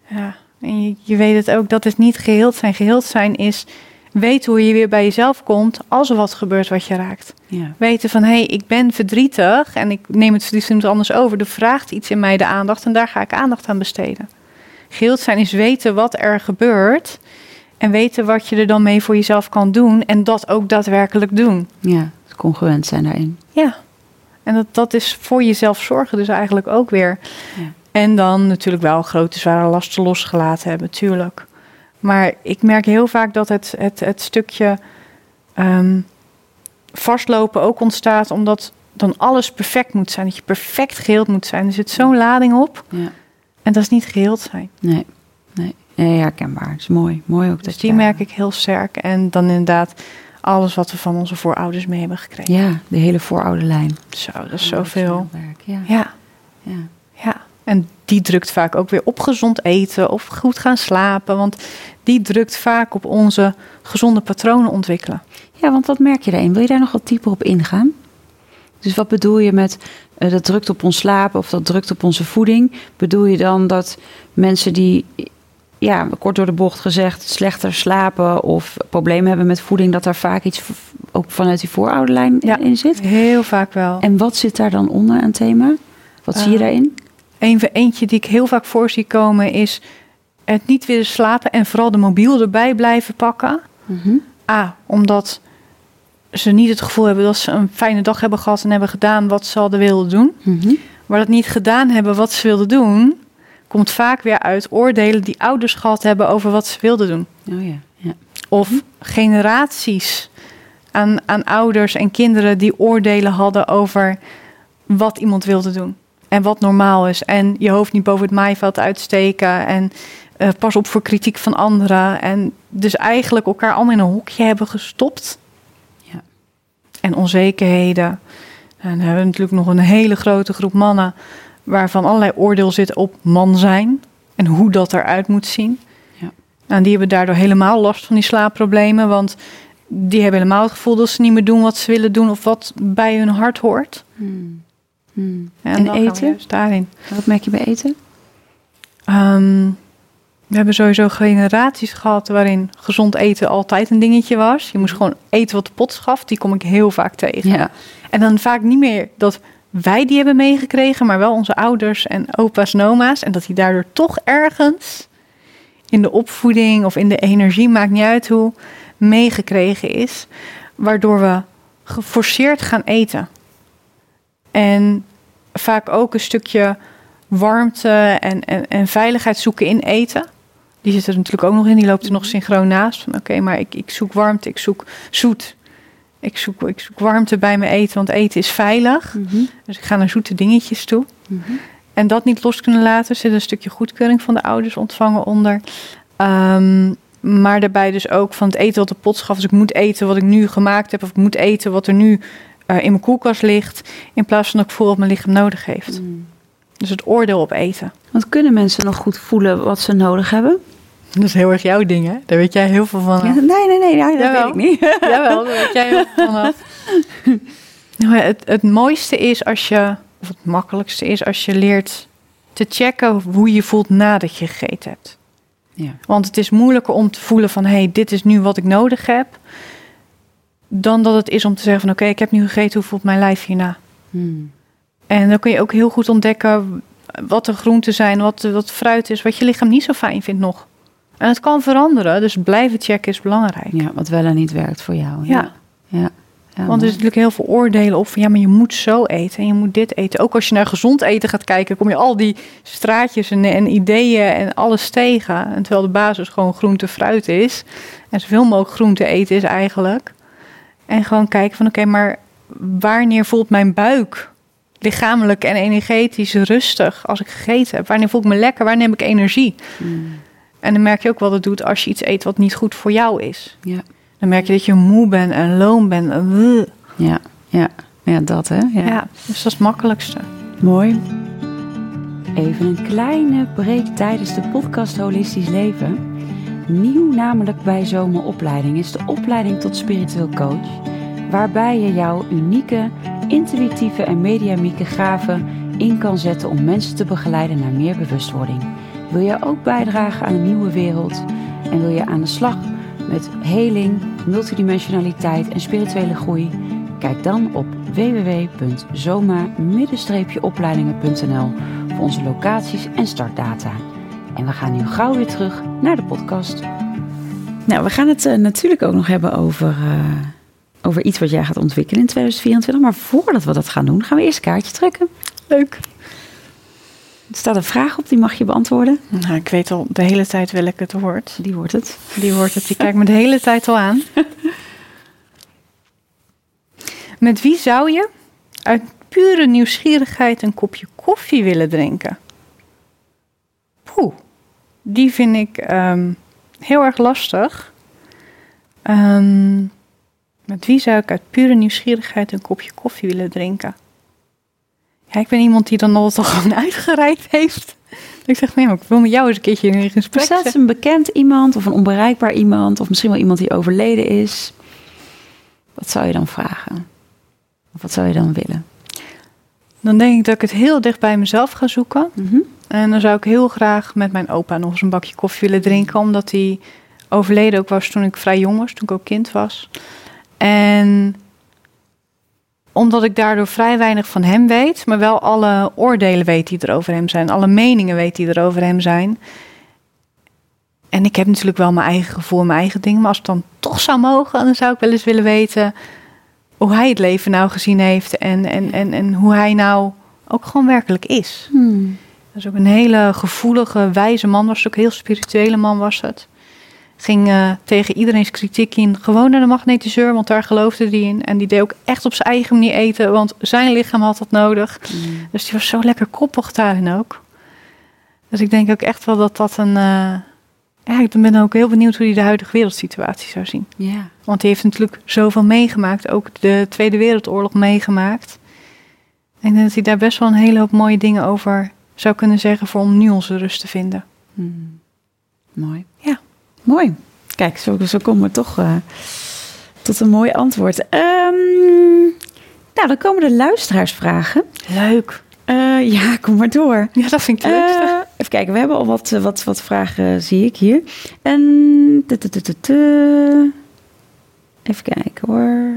Ja, en je, je weet het ook, dat is niet geheeld zijn. Geheeld zijn is weten hoe je weer bij jezelf komt als er wat gebeurt wat je raakt. Ja. Weten van, hé, hey, ik ben verdrietig en ik neem het verdriet anders over. Er vraagt iets in mij de aandacht en daar ga ik aandacht aan besteden. Geheeld zijn is weten wat er gebeurt. En weten wat je er dan mee voor jezelf kan doen. En dat ook daadwerkelijk doen. Ja, congruent zijn daarin. Ja. En dat, dat is voor jezelf zorgen dus eigenlijk ook weer. Ja. En dan natuurlijk wel grote zware lasten losgelaten hebben, natuurlijk. Maar ik merk heel vaak dat het, het, het stukje ehm, vastlopen ook ontstaat omdat dan alles perfect moet zijn. Dat je perfect geheeld moet zijn. Er zit zo'n lading op. Ja. En dat is niet geheeld zijn. Nee, Nee, herkenbaar. Het is mooi. Mooi ook dat Dus je die daar- merk ik heel sterk. En dan inderdaad alles wat we van onze voorouders mee hebben gekregen. Ja, de hele vooroude lijn. Zo, dat is zoveel. Ja. Ja, Ja. ja. En die drukt vaak ook weer op gezond eten of goed gaan slapen. Want die drukt vaak op onze gezonde patronen ontwikkelen. ja, want wat merk je daarin? Wil je daar nog wat dieper op ingaan? Dus wat bedoel je met eh, dat drukt op ons slapen of dat drukt op onze voeding? Bedoel je dan dat mensen die, ja, kort door de bocht gezegd, slechter slapen of problemen hebben met voeding, dat daar vaak iets ook vanuit die voorouderlijn Ja. in zit? Heel vaak wel. En wat zit daar dan onder aan thema? Wat zie je Eh, daarin? Een, eentje die ik heel vaak voor zie komen is het niet willen slapen en vooral de mobiel erbij blijven pakken. Mhm. A, omdat ze niet het gevoel hebben dat ze een fijne dag hebben gehad en hebben gedaan wat ze hadden wilden doen. Mhm. Maar dat niet gedaan hebben wat ze wilden doen, komt vaak weer uit oordelen die ouders gehad hebben over wat ze wilden doen. Oh ja. ja. Of generaties aan, aan ouders en kinderen die oordelen hadden over wat iemand wilde doen. En wat normaal is. En je hoofd niet boven het maaiveld uitsteken. En eh, pas op voor kritiek van anderen. En dus eigenlijk elkaar allemaal in een hokje hebben gestopt. Ja. En onzekerheden. En dan hebben we natuurlijk nog een hele grote groep mannen. Waarvan allerlei oordeel zit op man zijn. En hoe dat eruit moet zien. Ja. Nou, die hebben daardoor helemaal last van die slaapproblemen. Want die hebben helemaal het gevoel dat ze niet meer doen wat ze willen doen. Of wat bij hun hart hoort. Hmm. Hmm. En, eten? daarin. Wat merk je bij eten? Ehm, we hebben sowieso generaties gehad waarin gezond eten altijd een dingetje was. Je moest gewoon eten wat de pot gaf. Die kom ik heel vaak tegen. Ja. En dan vaak niet meer dat wij die hebben meegekregen, maar wel onze ouders en opa's en oma's. En dat die daardoor toch ergens in de opvoeding of in de energie, maakt niet uit hoe, meegekregen is. Waardoor we geforceerd gaan eten. En vaak ook een stukje warmte en, en, en veiligheid zoeken in eten. Die zit er natuurlijk ook nog in, die loopt er nog synchroon naast. Van oké, maar ik, ik zoek warmte, ik zoek zoet. Ik zoek, ik zoek warmte bij mijn eten, want eten is veilig. Mhm. Dus ik ga naar zoete dingetjes toe. Mhm. En dat niet los kunnen laten, zit een stukje goedkeuring van de ouders ontvangen onder. Ehm, maar daarbij dus ook van het eten wat de pot gaf. Dus ik moet eten wat ik nu gemaakt heb, of ik moet eten wat er nu eh, in mijn koelkast ligt. In plaats van dat ik voel wat mijn lichaam nodig heeft. Hmm. Dus het oordeel op eten. Want kunnen mensen nog goed voelen wat ze nodig hebben? Dat is heel erg jouw ding, hè? Daar weet jij heel veel van. Ja, nee, nee, nee, ja, dat Jawel. weet ik niet. Jawel, daar weet jij heel veel vanaf. Nou, het, het mooiste is als je, of het makkelijkste is als je leert te checken hoe je voelt nadat je gegeten hebt. Ja. Want het is moeilijker om te voelen van, hé, hey, dit is nu wat ik nodig heb. Dan dat het is om te zeggen van, oké, ik heb nu gegeten, hoe voelt mijn lijf hierna? Hmm. En dan kun je ook heel goed ontdekken wat de groenten zijn, wat, wat fruit is, wat je lichaam niet zo fijn vindt nog. En het kan veranderen, dus blijven checken is belangrijk. ja, wat wel en niet werkt voor jou. Ja. ja. ja. Ja, Want er is natuurlijk heel veel oordelen op van ja, maar je moet zo eten en je moet dit eten. Ook als je naar gezond eten gaat kijken, kom je al die straatjes en, en ideeën en alles tegen. En terwijl de basis gewoon groente, fruit is. En zoveel mogelijk groente eten is eigenlijk. En gewoon kijken van oké, maar wanneer voelt mijn buik lichamelijk en energetisch rustig als ik gegeten heb? Wanneer voel ik me lekker? Wanneer heb ik energie? Hmm. En dan merk je ook wat het doet als je iets eet wat niet goed voor jou is. Ja. Dan merk je dat je moe bent en loom bent. Ja. Ja. ja, dat hè. Ja. Ja, dus dat is het makkelijkste. Mooi. Even een kleine break tijdens de podcast Holistisch Leven. Nieuw namelijk bij Zomeropleiding is de opleiding tot spiritueel coach. Waarbij je jouw unieke, intuïtieve en mediamieke gaven in kan zetten om mensen te begeleiden naar meer bewustwording. Wil je ook bijdragen aan een nieuwe wereld en wil je aan de slag met heling, multidimensionaliteit en spirituele groei? Kijk dan op www.zoma-opleidingen.nl voor onze locaties en startdata. En we gaan nu gauw weer terug naar de podcast. Nou, we gaan het uh, natuurlijk ook nog hebben over, uh, over iets wat jij gaat ontwikkelen in 2024. Maar voordat we dat gaan doen, gaan we eerst een kaartje trekken. Leuk. Er staat een vraag op, die mag je beantwoorden. Nou, ik weet al de hele tijd welke het wordt. Die wordt het. Die wordt het. Die kijkt me de hele tijd al aan. Met wie zou je uit pure nieuwsgierigheid een kopje koffie willen drinken? Poeh, die vind ik um, heel erg lastig. Um, met wie zou ik uit pure nieuwsgierigheid een kopje koffie willen drinken? Ja, ik ben iemand die dan altijd al gewoon uitgereikt heeft. Ik zeg, nee, maar ik wil met jou eens een keertje in gesprek Zelfs een bekend iemand of een onbereikbaar iemand... of misschien wel iemand die overleden is. Wat zou je dan vragen? Of wat zou je dan willen? Dan denk ik dat ik het heel dicht bij mezelf ga zoeken. Mm -hmm. En dan zou ik heel graag met mijn opa nog eens een bakje koffie willen drinken. Omdat hij overleden ook was toen ik vrij jong was, toen ik ook kind was. En omdat ik daardoor vrij weinig van hem weet, maar wel alle oordelen weet die er over hem zijn, alle meningen weet die er over hem zijn. En ik heb natuurlijk wel mijn eigen gevoel, mijn eigen dingen, maar als het dan toch zou mogen, dan zou ik wel eens willen weten hoe hij het leven nou gezien heeft en, en, en, en hoe hij nou ook gewoon werkelijk is. Hmm. Dat is ook een hele gevoelige, wijze man was het, ook een heel spirituele man was het. Ging uh, tegen iedereen's kritiek in gewoon naar de magnetiseur, want daar geloofde hij in. En die deed ook echt op zijn eigen manier eten, want zijn lichaam had dat nodig. Mm. Dus die was zo lekker koppig daarin ook. Dus ik denk ook echt wel dat dat een. Uh, ja, ik ben ook heel benieuwd hoe hij de huidige wereldsituatie zou zien. Ja. Want hij heeft natuurlijk zoveel meegemaakt, ook de Tweede Wereldoorlog meegemaakt. En ik denk dat hij daar best wel een hele hoop mooie dingen over zou kunnen zeggen voor om nu onze rust te vinden. Mm. Mooi. Ja. Mooi. Kijk, zo, zo komen we toch uh, tot een mooi antwoord. Um, nou, dan komen de luisteraarsvragen. Leuk. Uh, ja, kom maar door. Ja, dat vind ik leuk. Uh, even kijken, we hebben al wat, wat, wat vragen, zie ik hier. En... Even kijken hoor.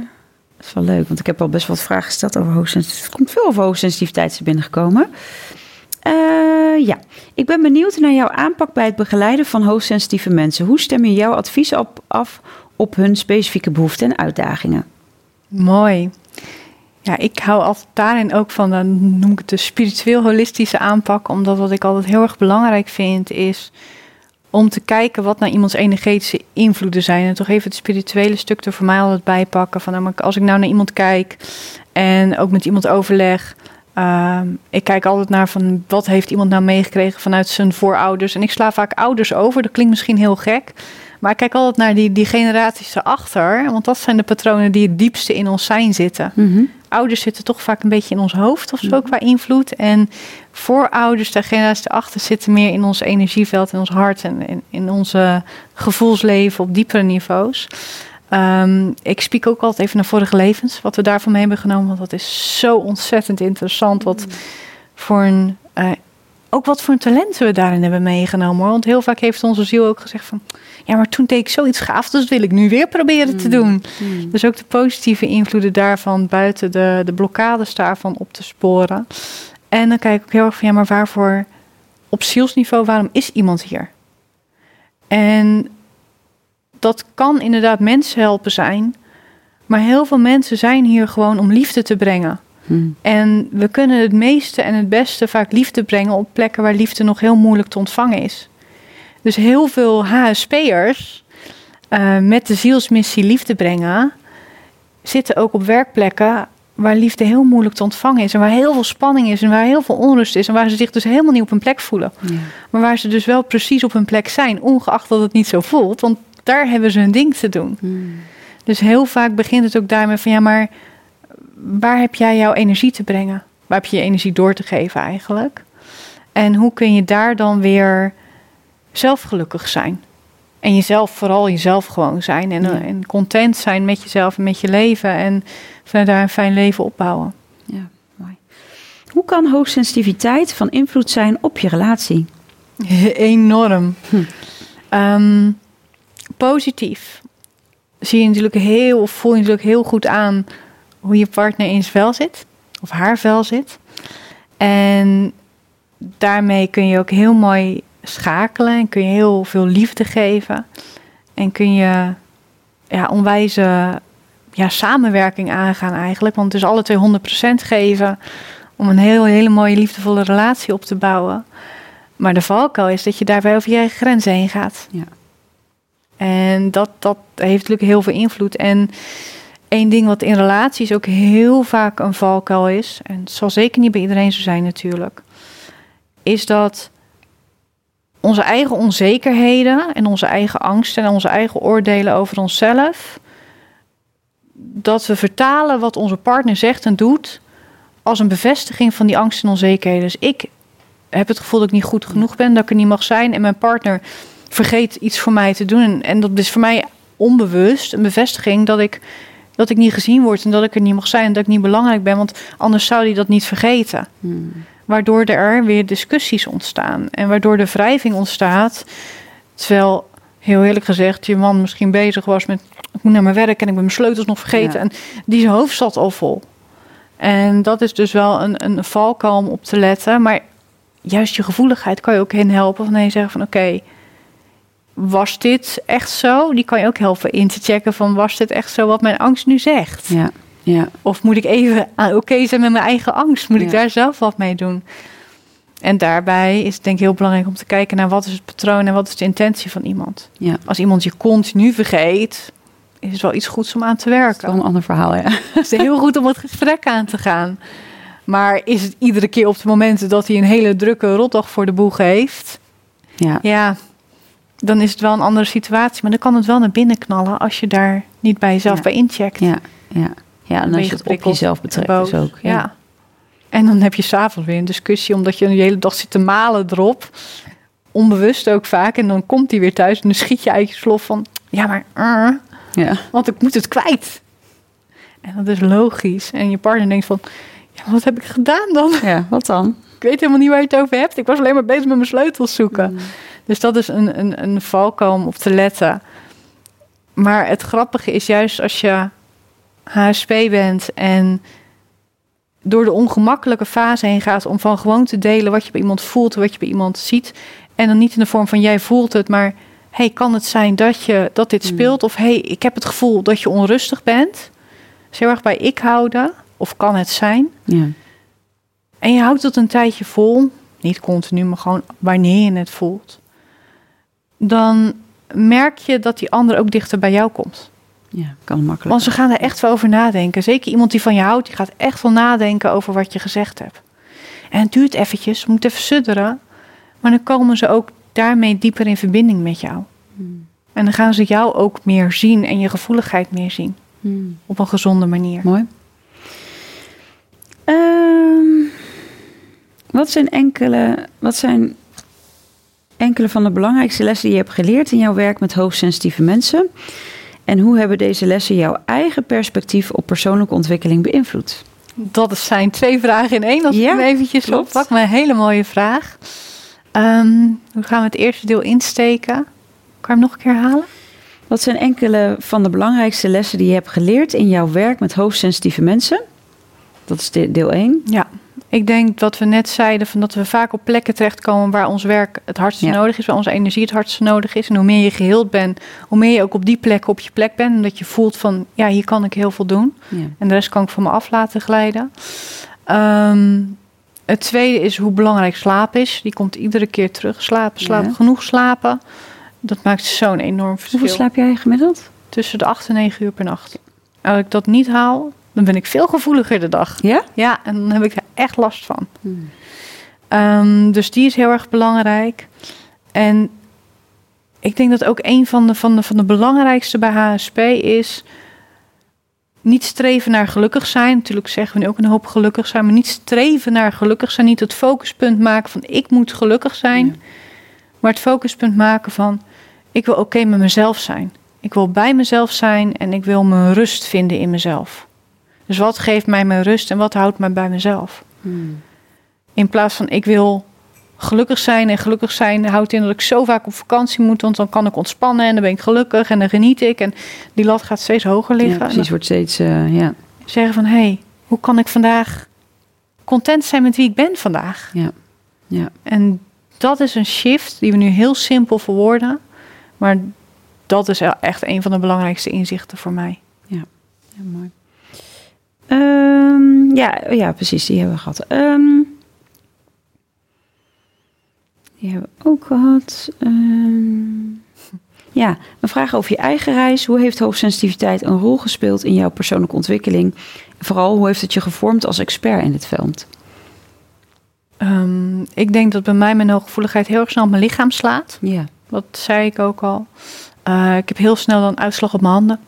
Dat is wel leuk, want ik heb al best wat vragen gesteld over hoogsensitiviteit. Er komt veel over hoogsensitiviteit binnengekomen. Uh, ja, ik ben benieuwd naar jouw aanpak bij het begeleiden van hoogsensitieve mensen. Hoe stem je jouw advies op, af op hun specifieke behoeften en uitdagingen? Mooi. Ja, ik hou altijd daarin ook van, dan noem ik het de spiritueel-holistische aanpak. Omdat wat ik altijd heel erg belangrijk vind, is om te kijken wat naar iemands energetische invloeden zijn. En toch even het spirituele stuk er voor mij altijd bij pakken. Van, nou, als ik nou naar iemand kijk en ook met iemand overleg uh, ik kijk altijd naar van wat heeft iemand nou meegekregen vanuit zijn voorouders. En ik sla vaak ouders over. Dat klinkt misschien heel gek. Maar ik kijk altijd naar die, die generaties erachter. Want dat zijn de patronen die het diepste in ons zijn zitten. Mm -hmm. Ouders zitten toch vaak een beetje in ons hoofd of zo mm -hmm. qua invloed. En voorouders, de generaties erachter, zitten meer in ons energieveld, in ons hart en in, in onze gevoelsleven op diepere niveaus. Um, ik spreek ook altijd even naar vorige levens, wat we daarvan mee hebben genomen. Want dat is zo ontzettend interessant. Wat voor een, uh, ook wat voor een talenten we daarin hebben meegenomen. Hoor. Want heel vaak heeft onze ziel ook gezegd van... Ja, maar toen deed ik zoiets gaaf, dus dat wil ik nu weer proberen te doen. Mm. Dus ook de positieve invloeden daarvan, buiten de, de blokkades daarvan op te sporen. En dan kijk ik ook heel erg van, ja, maar waarvoor op zielsniveau, waarom is iemand hier? En dat kan inderdaad mensen helpen zijn. Maar heel veel mensen zijn hier gewoon om liefde te brengen. Hmm. En we kunnen het meeste en het beste vaak liefde brengen op plekken waar liefde nog heel moeilijk te ontvangen is. Dus heel veel HSP'ers uh, met de zielsmissie liefde brengen, zitten ook op werkplekken waar liefde heel moeilijk te ontvangen is. En waar heel veel spanning is en waar heel veel onrust is. En waar ze zich dus helemaal niet op hun plek voelen. Ja. Maar waar ze dus wel precies op hun plek zijn, ongeacht dat het niet zo voelt. Want daar hebben ze hun ding te doen. Hmm. Dus heel vaak begint het ook daarmee van ja, maar waar heb jij jouw energie te brengen? Waar heb je je energie door te geven eigenlijk? En hoe kun je daar dan weer zelf gelukkig zijn? En jezelf, vooral jezelf gewoon zijn. En, Ja. en content zijn met jezelf en met je leven. En vanuit daar een fijn leven opbouwen. Ja, mooi. Hoe kan hoogsensitiviteit van invloed zijn op je relatie? Enorm. Hm. Ehm, positief zie je natuurlijk heel, of voel je natuurlijk heel goed aan hoe je partner in zijn vel zit, of haar vel zit. En daarmee kun je ook heel mooi schakelen en kun je heel veel liefde geven. En kun je ja, onwijze ja, samenwerking aangaan eigenlijk. Want het is alle twee 100% geven om een heel, hele mooie liefdevolle relatie op te bouwen. Maar de valkuil is dat je daarbij over je grenzen heen gaat. Ja. En dat, dat heeft natuurlijk heel veel invloed. En één ding wat in relaties ook heel vaak een valkuil is, en het zal zeker niet bij iedereen zo zijn natuurlijk, is dat onze eigen onzekerheden en onze eigen angsten en onze eigen oordelen over onszelf, dat we vertalen wat onze partner zegt en doet als een bevestiging van die angsten en onzekerheden. Dus ik heb het gevoel dat ik niet goed genoeg ben, dat ik er niet mag zijn en mijn partner vergeet iets voor mij te doen. En, dat is voor mij onbewust een bevestiging dat ik, dat ik niet gezien word en dat ik er niet mag zijn en dat ik niet belangrijk ben, want anders zou hij dat niet vergeten. Hmm. Waardoor er weer discussies ontstaan en waardoor de wrijving ontstaat. Terwijl, heel eerlijk gezegd, je man misschien bezig was met: ik moet naar mijn werk en ik ben mijn sleutels nog vergeten. Ja. En die zijn hoofd zat al vol. En dat is dus wel een, een om op te letten. Maar juist je gevoeligheid kan je ook in helpen. Van nee, zeggen van oké, was dit echt zo? Die kan je ook helpen in te checken van was dit echt zo wat mijn angst nu zegt? Ja, ja, Of moet ik even aan oké zijn met mijn eigen angst? Moet ik daar zelf wat mee doen? En daarbij is het denk ik heel belangrijk om te kijken naar wat is het patroon en wat is de intentie van iemand. ja. Als iemand je continu vergeet, is het wel iets goeds om aan te Dat is werken. wel een ander verhaal, ja. Het is heel goed om het gesprek aan te gaan. Maar is het iedere keer op de momenten dat hij een hele drukke rotdag voor de boeg heeft? Ja, Ja, dan is het wel een andere situatie. Maar dan kan het wel naar binnen knallen als je daar niet bij jezelf Ja. bij incheckt. ja, ja. ja en als je het op jezelf betrekt dus ook. Ja. En dan heb je s'avonds weer een discussie, omdat je de hele dag zit te malen erop. Onbewust ook vaak. En dan komt hij weer thuis en dan schiet je uit je slof van... Ja, maar... eh, Ja. want ik moet het kwijt. En dat is logisch. En je partner denkt van... Ja, wat heb ik gedaan dan? ja, wat dan? Ik weet helemaal niet waar je het over hebt. Ik was alleen maar bezig met mijn sleutels zoeken. Dus dat is een, een, een valkuil om op te letten. Maar het grappige is juist als je HSP bent en door de ongemakkelijke fase heen gaat om van gewoon te delen wat je bij iemand voelt, wat je bij iemand ziet. En dan niet in de vorm van jij voelt het, maar hey, kan het zijn dat, je, dat dit Hmm. speelt? Of hey, ik heb het gevoel dat je onrustig bent. Dus heel erg bij ik houden. Of kan het zijn? Ja. En je houdt het een tijdje vol, niet continu, maar gewoon wanneer je het voelt. Dan merk je dat die ander ook dichter bij jou komt. ja, kan makkelijk. Want ze gaan er echt wel over nadenken. Zeker iemand die van je houdt, die gaat echt wel nadenken over wat je gezegd hebt. En het duurt eventjes, moet even sudderen. Maar dan komen ze ook daarmee dieper in verbinding met jou. Hmm. En dan gaan ze jou ook meer zien en je gevoeligheid meer zien. Hmm. Op een gezonde manier. Mooi. Ehm, wat zijn enkele, wat zijn enkele van de belangrijkste lessen die je hebt geleerd in jouw werk met hoogsensitieve mensen? En hoe hebben deze lessen jouw eigen perspectief op persoonlijke ontwikkeling beïnvloed? Dat zijn twee vragen in één. Als Ja, ik hem eventjes klopt. oppak. Maar een hele mooie vraag. Ehm, hoe gaan we het eerste deel insteken? Kan je hem nog een keer halen? Wat zijn enkele van de belangrijkste lessen die je hebt geleerd in jouw werk met hoogsensitieve mensen? Dat is de- deel 1. Ja, ik denk dat we net zeiden van dat we vaak op plekken terechtkomen waar ons werk het hardste Ja. nodig is, waar onze energie het hardste nodig is. En hoe meer je geheeld bent, hoe meer je ook op die plek op je plek bent. En dat je voelt van ja, hier kan ik heel veel doen. Ja. En de rest kan ik van me af laten glijden. Ehm, het tweede is hoe belangrijk slaap is. Die komt iedere keer terug. Slapen, slapen, Ja. genoeg slapen. Dat maakt zo'n enorm verschil. Hoeveel slaap jij gemiddeld? Tussen de 8 en 9 uur per nacht. Als ik dat niet haal, dan ben ik veel gevoeliger de dag. Ja? Ja, en dan heb ik er echt last van. Ehm, dus die is heel erg belangrijk. En ik denk dat ook een van de, van de, van de belangrijkste bij HSP is... niet streven naar gelukkig zijn. Natuurlijk zeggen we nu ook een hoop gelukkig zijn... maar niet streven naar gelukkig zijn. Niet het focuspunt maken van ik moet gelukkig zijn... Ja. maar het focuspunt maken van ik wil oké met mezelf zijn. Ik wil bij mezelf zijn en ik wil mijn rust vinden in mezelf. Dus wat geeft mij mijn rust en wat houdt mij bij mezelf? Hmm. In plaats van ik wil gelukkig zijn. En gelukkig zijn houdt in dat ik zo vaak op vakantie moet. Want dan kan ik ontspannen en dan ben ik gelukkig en dan geniet ik. En die lat gaat steeds hoger liggen. En precies. Wordt steeds, eh, ja. zeggen van hé, hey, hoe kan ik vandaag content zijn met wie ik ben vandaag? Ja. Ja. En dat is een shift die we nu heel simpel verwoorden. Maar dat is echt een van de belangrijkste inzichten voor mij. Ja, ja mooi. Ehm, ja, ja, precies, die hebben we gehad. Ehm, die hebben we ook gehad. Ehm, ja, een vraag over je eigen reis. Hoe heeft hoogsensitiviteit een rol gespeeld in jouw persoonlijke ontwikkeling? Vooral, hoe heeft het je gevormd als expert in dit veld? Um, ik denk dat bij mij mijn hooggevoeligheid heel erg snel op mijn lichaam slaat. Ja. Dat zei ik ook al. Uh, ik heb heel snel dan uitslag op mijn handen.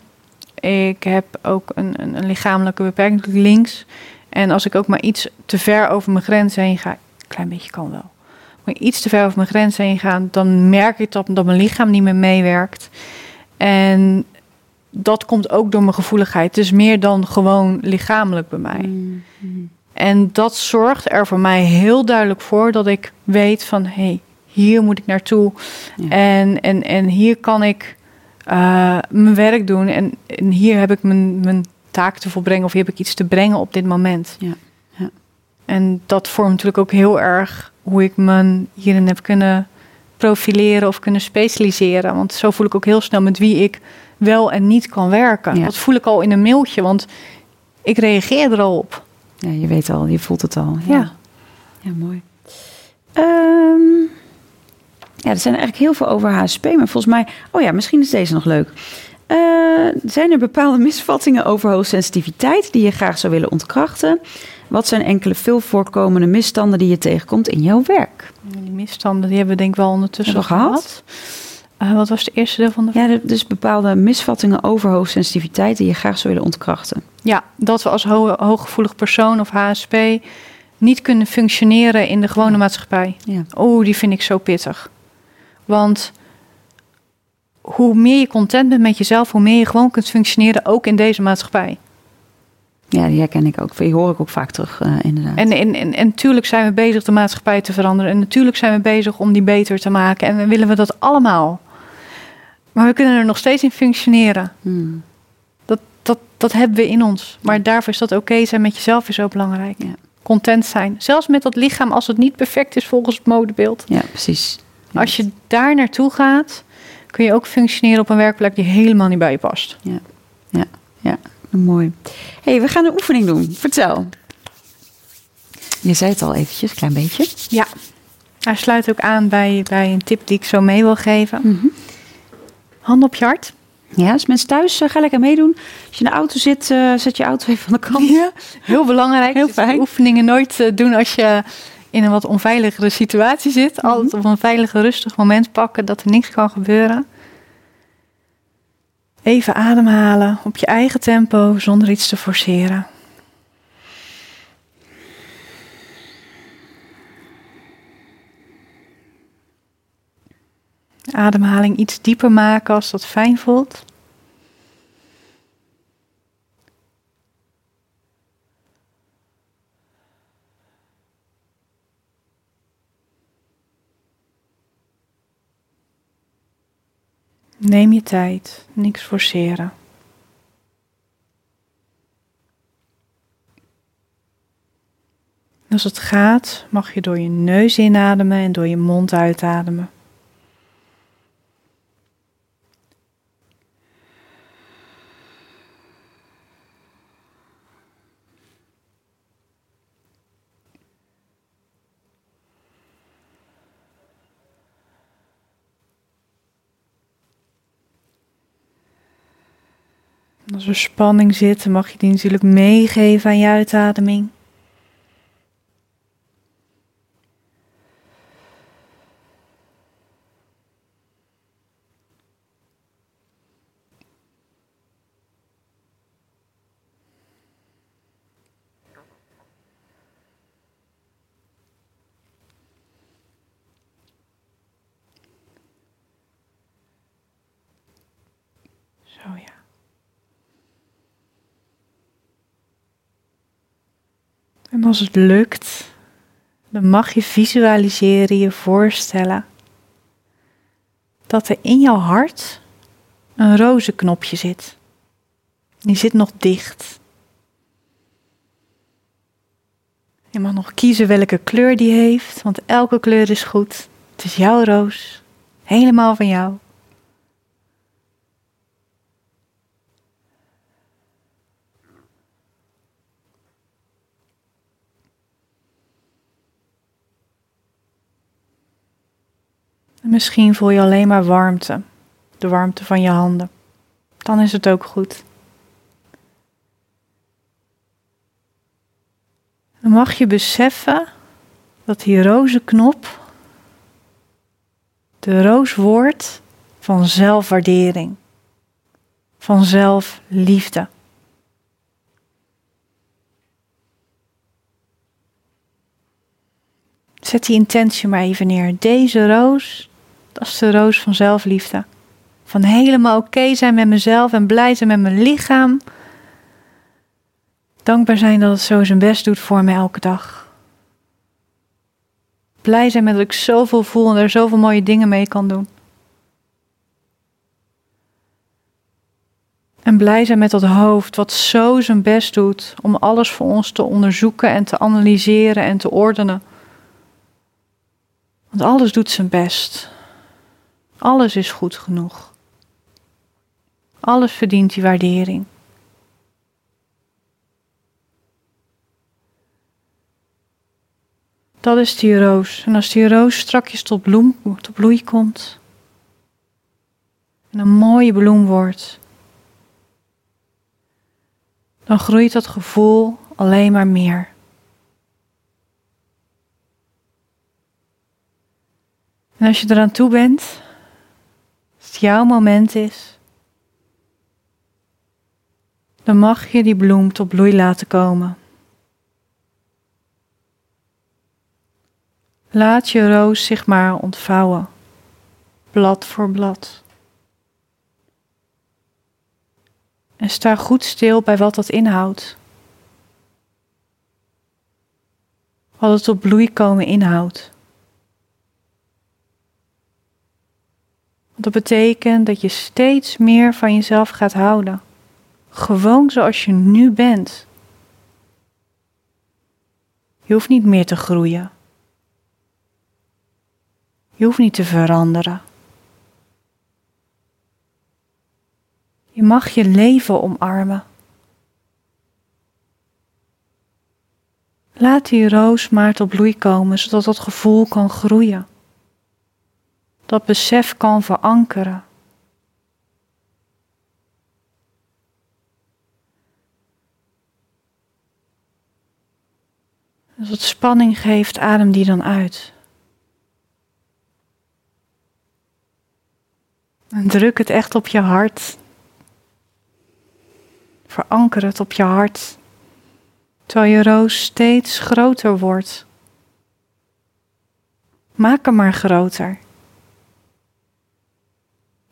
Ik heb ook een, een, een, lichamelijke beperking links. En als ik ook maar iets te ver over mijn grens heen ga, een klein beetje kan wel. Maar iets te ver over mijn grens heen ga, dan merk ik dat, dat mijn lichaam niet meer meewerkt. En dat komt ook door mijn gevoeligheid. Het is meer dan gewoon lichamelijk bij mij. Mm -hmm. En dat zorgt er voor mij heel duidelijk voor dat ik weet van hé, hey, hier moet ik naartoe. Ja. En, en, en hier kan ik uh, mijn werk doen. En, en, hier heb ik mijn, mijn taak te volbrengen of hier heb ik iets te brengen op dit moment. Ja. ja. En dat vormt natuurlijk ook heel erg hoe ik me hierin heb kunnen profileren of kunnen specialiseren. Want zo voel ik ook heel snel met wie ik wel en niet kan werken. Ja. Dat voel ik al in een mailtje, want ik reageer er al op. Ja, je weet al, je voelt het al. Ja, ja. mooi. Um, ja, er zijn eigenlijk heel veel over HSP, maar volgens mij... Oh ja, misschien is deze nog leuk. Uh, zijn er bepaalde misvattingen over hoogsensitiviteit die je graag zou willen ontkrachten? Wat zijn enkele veel voorkomende misstanden die je tegenkomt in jouw werk? Die misstanden die hebben we denk ik wel ondertussen gehad. gehad. Uh, wat was de eerste deel van de Ja, dus bepaalde misvattingen over hoogsensitiviteit die je graag zou willen ontkrachten. Ja, dat we als ho hooggevoelig persoon of HSP niet kunnen functioneren in de gewone maatschappij. Ja. Oh, die vind ik zo pittig. Want hoe meer je content bent met jezelf, hoe meer je gewoon kunt functioneren, ook in deze maatschappij. Ja, die herken ik ook. Die hoor ik ook vaak terug, uh, inderdaad. En, en, en, en natuurlijk zijn we bezig de maatschappij te veranderen. En natuurlijk zijn we bezig om die beter te maken. En willen we dat allemaal. Maar we kunnen er nog steeds in functioneren. Hmm. Dat, dat, dat hebben we in ons. Maar daarvoor is dat oké zijn met jezelf is zo belangrijk. Ja. Content zijn. Zelfs met dat lichaam als het niet perfect is volgens het modebeeld. Ja, precies. Als je daar naartoe gaat, kun je ook functioneren op een werkplek die helemaal niet bij je past. Ja, ja, ja. mooi. hey, we gaan een oefening doen. Vertel. Je zei het al eventjes, een klein beetje. Ja, hij sluit ook aan bij, bij een tip die ik zo mee wil geven. Mm -hmm. Hand op je hart. Ja, als mensen thuis uh, ga lekker meedoen. Als je in de auto zit, uh, zet je auto even van de kant. Ja, heel belangrijk. Heel fijn. Oefeningen nooit uh, doen als je in een wat onveiligere situatie zit. Mm -hmm. Altijd op een veilig, rustig moment pakken dat er niks kan gebeuren. Even ademhalen op je eigen tempo zonder iets te forceren. Ademhaling iets dieper maken als dat fijn voelt. Neem je tijd, niks forceren. Als het gaat, mag je door je neus inademen en door je mond uitademen. Als er spanning zit, mag je die natuurlijk meegeven aan je uitademing. Zo ja. Als het lukt, dan mag je visualiseren, je voorstellen dat er in jouw hart een rozenknopje zit. Die zit nog dicht. Je mag nog kiezen welke kleur die heeft, want elke kleur is goed. Het is jouw roos, helemaal van jou. Misschien voel je alleen maar warmte, de warmte van je handen. Dan is het ook goed. Dan mag je beseffen dat die rozenknop de roos wordt van zelfwaardering, van zelfliefde. Zet die intentie maar even neer. Deze roos, dat is de roos van zelfliefde. Van helemaal oké zijn met mezelf en blij zijn met mijn lichaam. Dankbaar zijn dat het zo zijn best doet voor me elke dag. Blij zijn met dat ik zoveel voel en er zoveel mooie dingen mee kan doen. En blij zijn met dat hoofd wat zo zijn best doet om alles voor ons te onderzoeken en te analyseren en te ordenen. Want alles doet zijn best. Alles is goed genoeg. Alles verdient die waardering. Dat is die roos. En als die roos strakjes tot, bloem, tot bloei komt en een mooie bloem wordt, dan groeit dat gevoel alleen maar meer. En als je eraan toe bent, jouw moment is, dan mag je die bloem tot bloei laten komen. Laat je roos zich maar ontvouwen, blad voor blad. En sta goed stil bij wat dat inhoudt. Wat het tot bloei komen inhoudt. Dat betekent dat je steeds meer van jezelf gaat houden. Gewoon zoals je nu bent. Je hoeft niet meer te groeien. Je hoeft niet te veranderen. Je mag je leven omarmen. Laat die roos maar tot bloei komen, zodat dat gevoel kan groeien. Dat besef kan verankeren. Als het spanning geeft, adem die dan uit. En druk het echt op je hart. Veranker het op je hart. Terwijl je roos steeds groter wordt. Maak hem maar groter.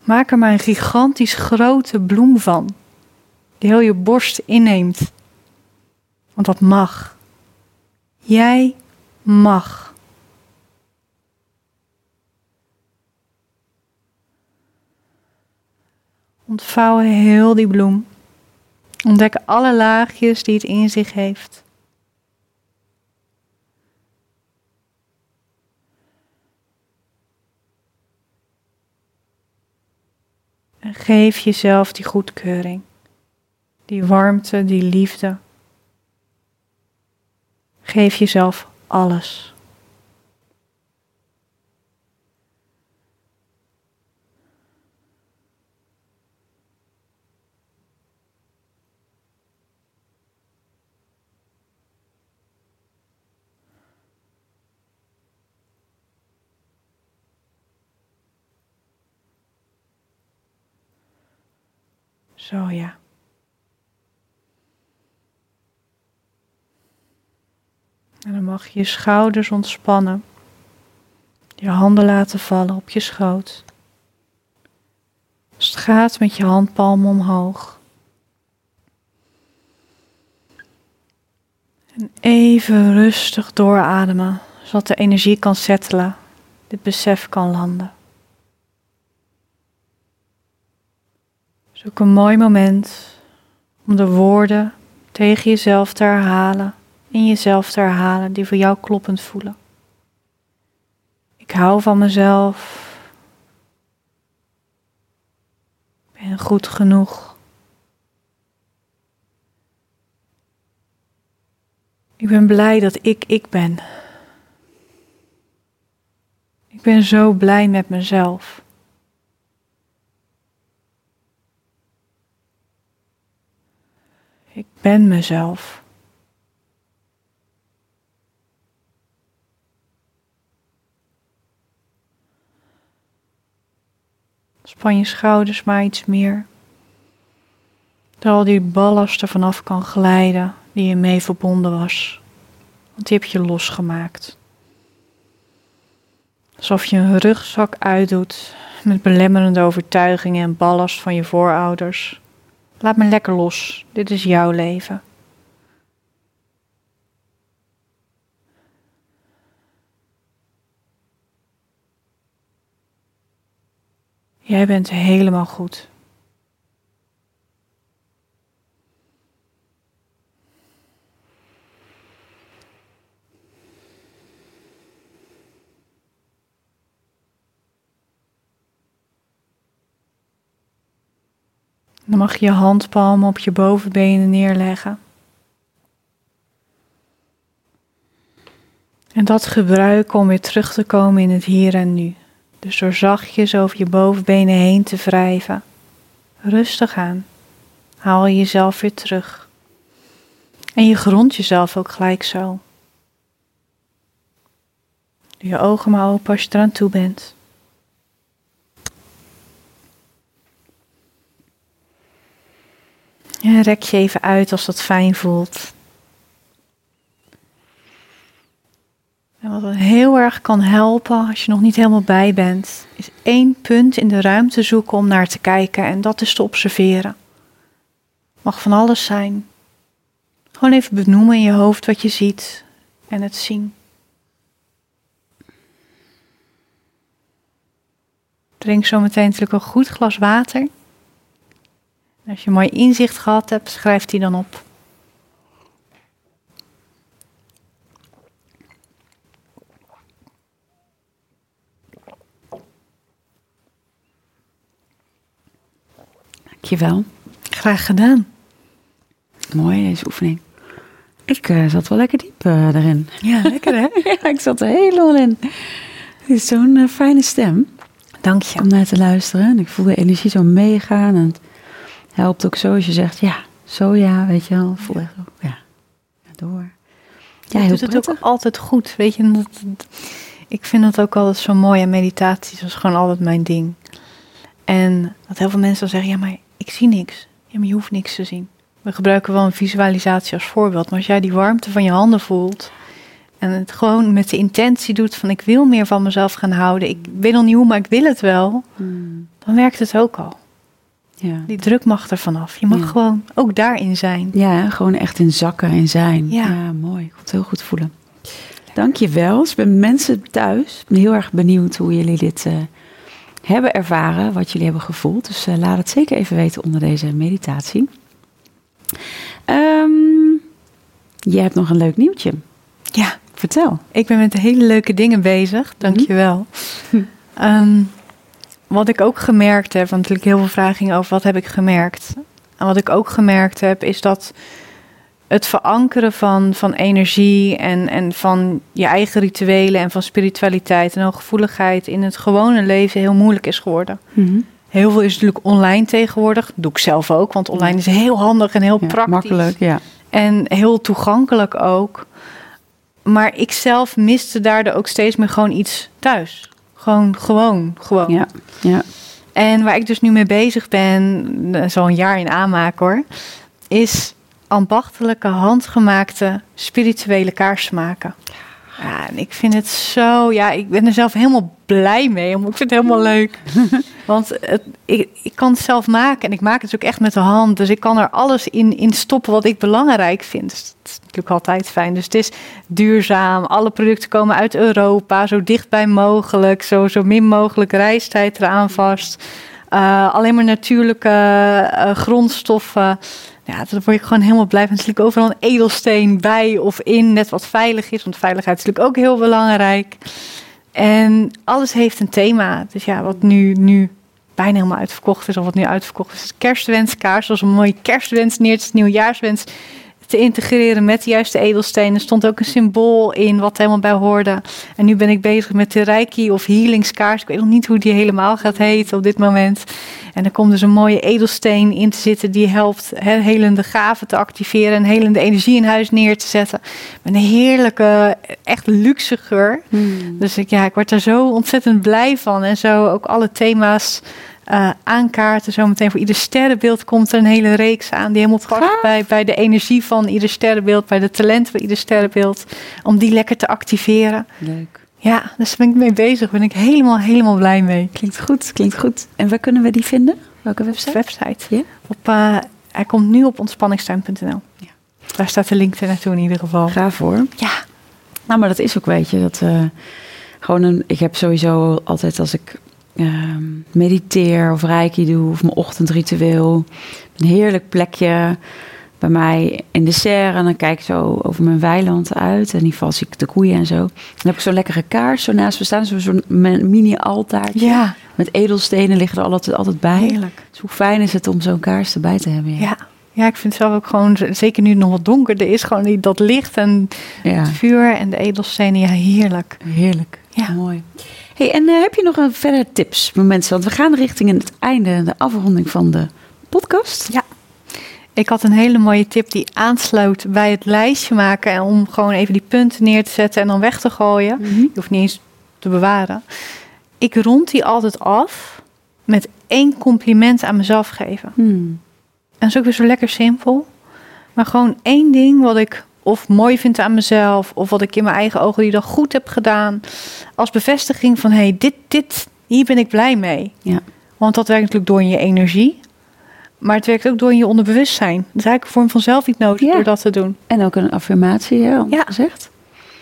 Maak er maar een gigantisch grote bloem van. Die heel je borst inneemt. Want dat mag. Jij mag. Ontvouw heel die bloem. Ontdek alle laagjes die het in zich heeft. En geef jezelf die goedkeuring, die warmte, die liefde. Geef jezelf alles. Zo ja. En dan mag je je schouders ontspannen. Je handen laten vallen op je schoot. Dus het gaat met je handpalm omhoog. En even rustig doorademen, zodat de energie kan settelen, dit besef kan landen. Zoek een mooi moment om de woorden tegen jezelf te herhalen, in jezelf te herhalen, die voor jou kloppend voelen. Ik hou van mezelf. Ik ben goed genoeg. Ik ben blij dat ik ik ben. Ik ben zo blij met mezelf. Ik ben mezelf. Span je schouders maar iets meer. Dat al die ballast er vanaf kan glijden die je mee verbonden was. Want die heb je losgemaakt. Alsof je een rugzak uitdoet met belemmerende overtuigingen en ballast van je voorouders. Laat me lekker los. Dit is jouw leven. Jij bent helemaal goed. Dan mag je je handpalmen op je bovenbenen neerleggen. En dat gebruiken om weer terug te komen in het hier en nu. Dus door zachtjes over je bovenbenen heen te wrijven. Rustig aan. Haal je jezelf weer terug. En je grondt jezelf ook gelijk zo. Doe je ogen maar open als je eraan toe bent. Ja, rek je even uit als dat fijn voelt. En wat heel erg kan helpen als je nog niet helemaal bij bent, is één punt in de ruimte zoeken om naar te kijken en dat is te observeren. Mag van alles zijn. Gewoon even benoemen in je hoofd wat je ziet en het zien. Drink zo meteen natuurlijk een goed glas water. Als je een mooi inzicht gehad hebt, schrijf die dan op. Dankjewel. Graag gedaan. Mooi deze oefening. Ik uh, zat wel lekker diep uh, erin. Ja, lekker hè? ja, ik zat er helemaal in. Het is zo'n uh, fijne stem. Dank je. Om naar te luisteren. En ik voel de energie zo meegaan. En het helpt ook zo als je zegt, ja, zo ja, weet je wel. Voel echt ook, ja, door. Ja, heel doet het ook altijd goed, weet je. Dat, ik vind het ook altijd zo mooi. En meditatie is gewoon altijd mijn ding. En dat heel veel mensen dan zeggen, ja, maar ik zie niks. Ja, maar je hoeft niks te zien. We gebruiken wel een visualisatie als voorbeeld. Maar als jij die warmte van je handen voelt... en het gewoon met de intentie doet van... ik wil meer van mezelf gaan houden. Ik weet nog niet hoe, maar ik wil het wel. Hmm. Dan werkt het ook al. Ja. Die druk mag er vanaf. Je mag Ja. gewoon ook daarin zijn. Ja, gewoon echt in zakken en zijn. Ja. mooi. Ik kon het heel goed voelen. Dank je wel. Dus ik ben mensen thuis. Ik ben heel erg benieuwd hoe jullie dit eh, hebben ervaren. Wat jullie hebben gevoeld. Dus eh, laat het zeker even weten onder deze meditatie. Ehm jij hebt nog een leuk nieuwtje. Ja, Vertel. ik ben met hele leuke dingen bezig. Dankjewel. Hm. Ehm, wat ik ook gemerkt heb, want natuurlijk heel veel vragen gingen over wat heb ik gemerkt. En wat ik ook gemerkt heb, is dat het verankeren van, van energie en, en van je eigen rituelen en van spiritualiteit en hooggevoeligheid in het gewone leven heel moeilijk is geworden. Mhm. Heel veel is natuurlijk online tegenwoordig. Dat doe ik zelf ook, want online is heel handig en heel Ja, praktisch. makkelijk, ja. En heel toegankelijk ook. Maar ik zelf miste daardoor ook steeds meer gewoon iets thuis. Gewoon, gewoon, gewoon. Ja, ja. En waar ik dus nu mee bezig ben, eh, zo'n jaar in aanmaken hoor, is ambachtelijke, handgemaakte, spirituele kaarsen maken. Ja, en ik vind het zo, ja, ik ben er zelf helemaal blij mee. omdat Ik vind het helemaal leuk. Want het, ik, ik kan het zelf maken en ik maak het ook echt met de hand. Dus ik kan er alles in, in stoppen wat ik belangrijk vind. Dus dat is natuurlijk altijd fijn. Dus het is duurzaam. Alle producten komen uit Europa. Zo dichtbij mogelijk. Zo, zo min mogelijk reistijd eraan vast. Eh, alleen maar natuurlijke eh, grondstoffen. Ja, daar word ik gewoon helemaal blij van. Is natuurlijk overal een edelsteen bij of in, net wat veilig is. Want veiligheid is natuurlijk ook heel belangrijk. En alles heeft een thema. Dus ja, wat nu, nu bijna helemaal uitverkocht is, of wat nu uitverkocht is, is kerstwenskaars. Zoals een mooie kerstwens neer te nieuwjaarswens te integreren met de juiste edelstenen. Er stond ook een symbool in wat helemaal bij hoorde. En nu ben ik bezig met de Reiki of Healingskaars. Ik weet nog niet hoe die helemaal gaat heten op dit moment. En er komt dus een mooie edelsteen in te zitten die helpt he, helende gaven te activeren en helende energie in huis neer te zetten. Met een heerlijke, echt luxe geur. Hmm. Dus ik, ja, ik word er zo ontzettend blij van. En zo ook alle thema's uh, aankaarten. Zometeen voor ieder sterrenbeeld komt er een hele reeks aan. Die helemaal past bij, bij de energie van ieder sterrenbeeld. Bij de talent van ieder sterrenbeeld. Om die lekker te activeren. Leuk. Ja, dus ben ik mee bezig. Ben ik helemaal, helemaal blij mee. Klinkt goed, klinkt goed. En waar kunnen we die vinden? Welke website? website. Yeah. Op, uh, hij komt nu op ontspanningstuin.nl. Ja. Daar staat de link er naartoe in ieder geval. Ga voor. Ja. Nou, maar dat is ook, weet je, dat uh, gewoon een. Ik heb sowieso altijd als ik Ehm, mediteer of reiki doe of mijn ochtendritueel. Een heerlijk plekje bij mij in de serre. En dan kijk ik zo over mijn weiland uit. En in ieder geval zie ik de koeien en zo. Dan heb ik zo'n lekkere kaars zo naast me staan. Zo'n mini-altaartje. Ja. Met edelstenen liggen er altijd, altijd bij. Heerlijk. Dus hoe fijn is het om zo'n kaars erbij te hebben. Ja. ja. ik vind het zelf ook gewoon, zeker nu het nog wat donker, er is gewoon dat licht en het vuur en de edelstenen. Ja, heerlijk. Heerlijk. Ja. Mooi. Hey, en uh, heb je nog een verder tips voor mensen? Want we gaan richting het einde, de afronding van de podcast. Ja. Ik had een hele mooie tip die aansluit bij het lijstje maken. En om gewoon even die punten neer te zetten en dan weg te gooien. Mm Je hoeft niet eens te bewaren. Ik rond die altijd af met één compliment aan mezelf geven. Hmm. En dat is ook weer zo lekker simpel. Maar gewoon één ding wat ik of mooi vind aan mezelf, of wat ik in mijn eigen ogen die dag goed heb gedaan, als bevestiging van hé, hey, dit, dit, hier ben ik blij mee. Ja. Want dat werkt natuurlijk door in je energie, maar het werkt ook door in je onderbewustzijn. Dat is eigenlijk een vorm van zelfhypnose ja. door dat te doen. En ook een affirmatie, ja, ja. gezegd.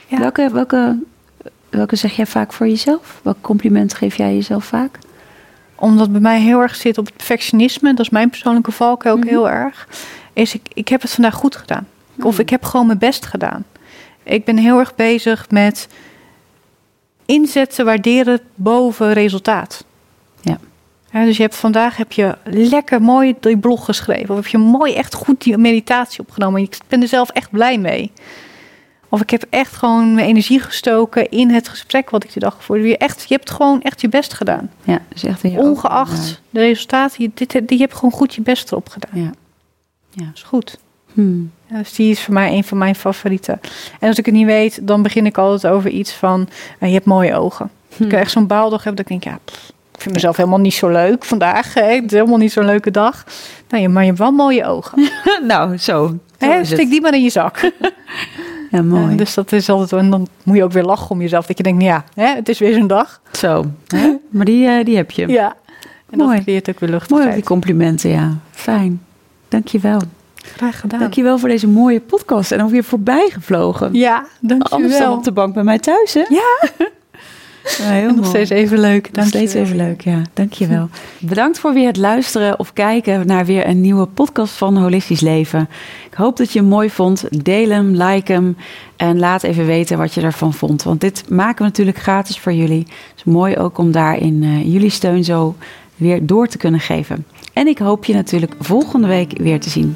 Ja. Welke, welke, welke zeg jij vaak voor jezelf? Welk compliment geef jij jezelf vaak? Omdat bij mij heel erg zit op het perfectionisme, dat is mijn persoonlijke valk ook mm heel erg, is ik, ik heb het vandaag goed gedaan. Of hmm. ik heb gewoon mijn best gedaan. Ik ben heel erg bezig met inzetten, waarderen boven resultaat. Ja. ja. dus je hebt vandaag heb je lekker mooi die blog geschreven. Of heb je mooi echt goed die meditatie opgenomen. Ik ben er zelf echt blij mee. Of ik heb echt gewoon mijn energie gestoken in het gesprek wat ik die dag gevoerd Je, echt, je hebt gewoon echt je best gedaan. Ja, dus echt Ongeacht de resultaten, je, dit, die, je hebt gewoon goed je best erop gedaan. Ja. Ja. Dat is goed. Hmm. Ja, dus die is voor mij een van mijn favorieten. En als ik het niet weet, dan begin ik altijd over iets van... Uh, je hebt mooie ogen. Hmm. Ik echt zo'n baaldag heb, dat ik denk, ja, ik vind mezelf helemaal niet zo leuk vandaag. Hè? Het is helemaal niet zo'n leuke dag. Nou, maar je hebt wel mooie ogen. nou, zo. zo Stik die maar in je zak. ja, mooi. dus dat is altijd... En dan moet je ook weer lachen om jezelf. Dat je denkt, ja, hè, het is weer zo'n dag. Zo. Hè? Maar die, uh, die heb je. Ja. En mooi. dat creëert ook weer lucht. Mooi die complimenten, ja. Fijn. Dank je wel. Graag gedaan. Dankjewel voor deze mooie podcast. En ook weer voorbij gevlogen. Ja, dankjewel. Anders dan op de bank bij mij thuis, hè? Ja. ja heel nog steeds even leuk. Nog steeds even leuk, ja. Dankjewel. Bedankt voor weer het luisteren of kijken naar weer een nieuwe podcast van Holistisch Leven. Ik hoop dat je hem mooi vond. Deel hem, like hem en laat even weten wat je ervan vond. Want dit maken we natuurlijk gratis voor jullie. Het is mooi ook om daarin uh, jullie steun zo weer door te kunnen geven. En ik hoop je natuurlijk volgende week weer te zien.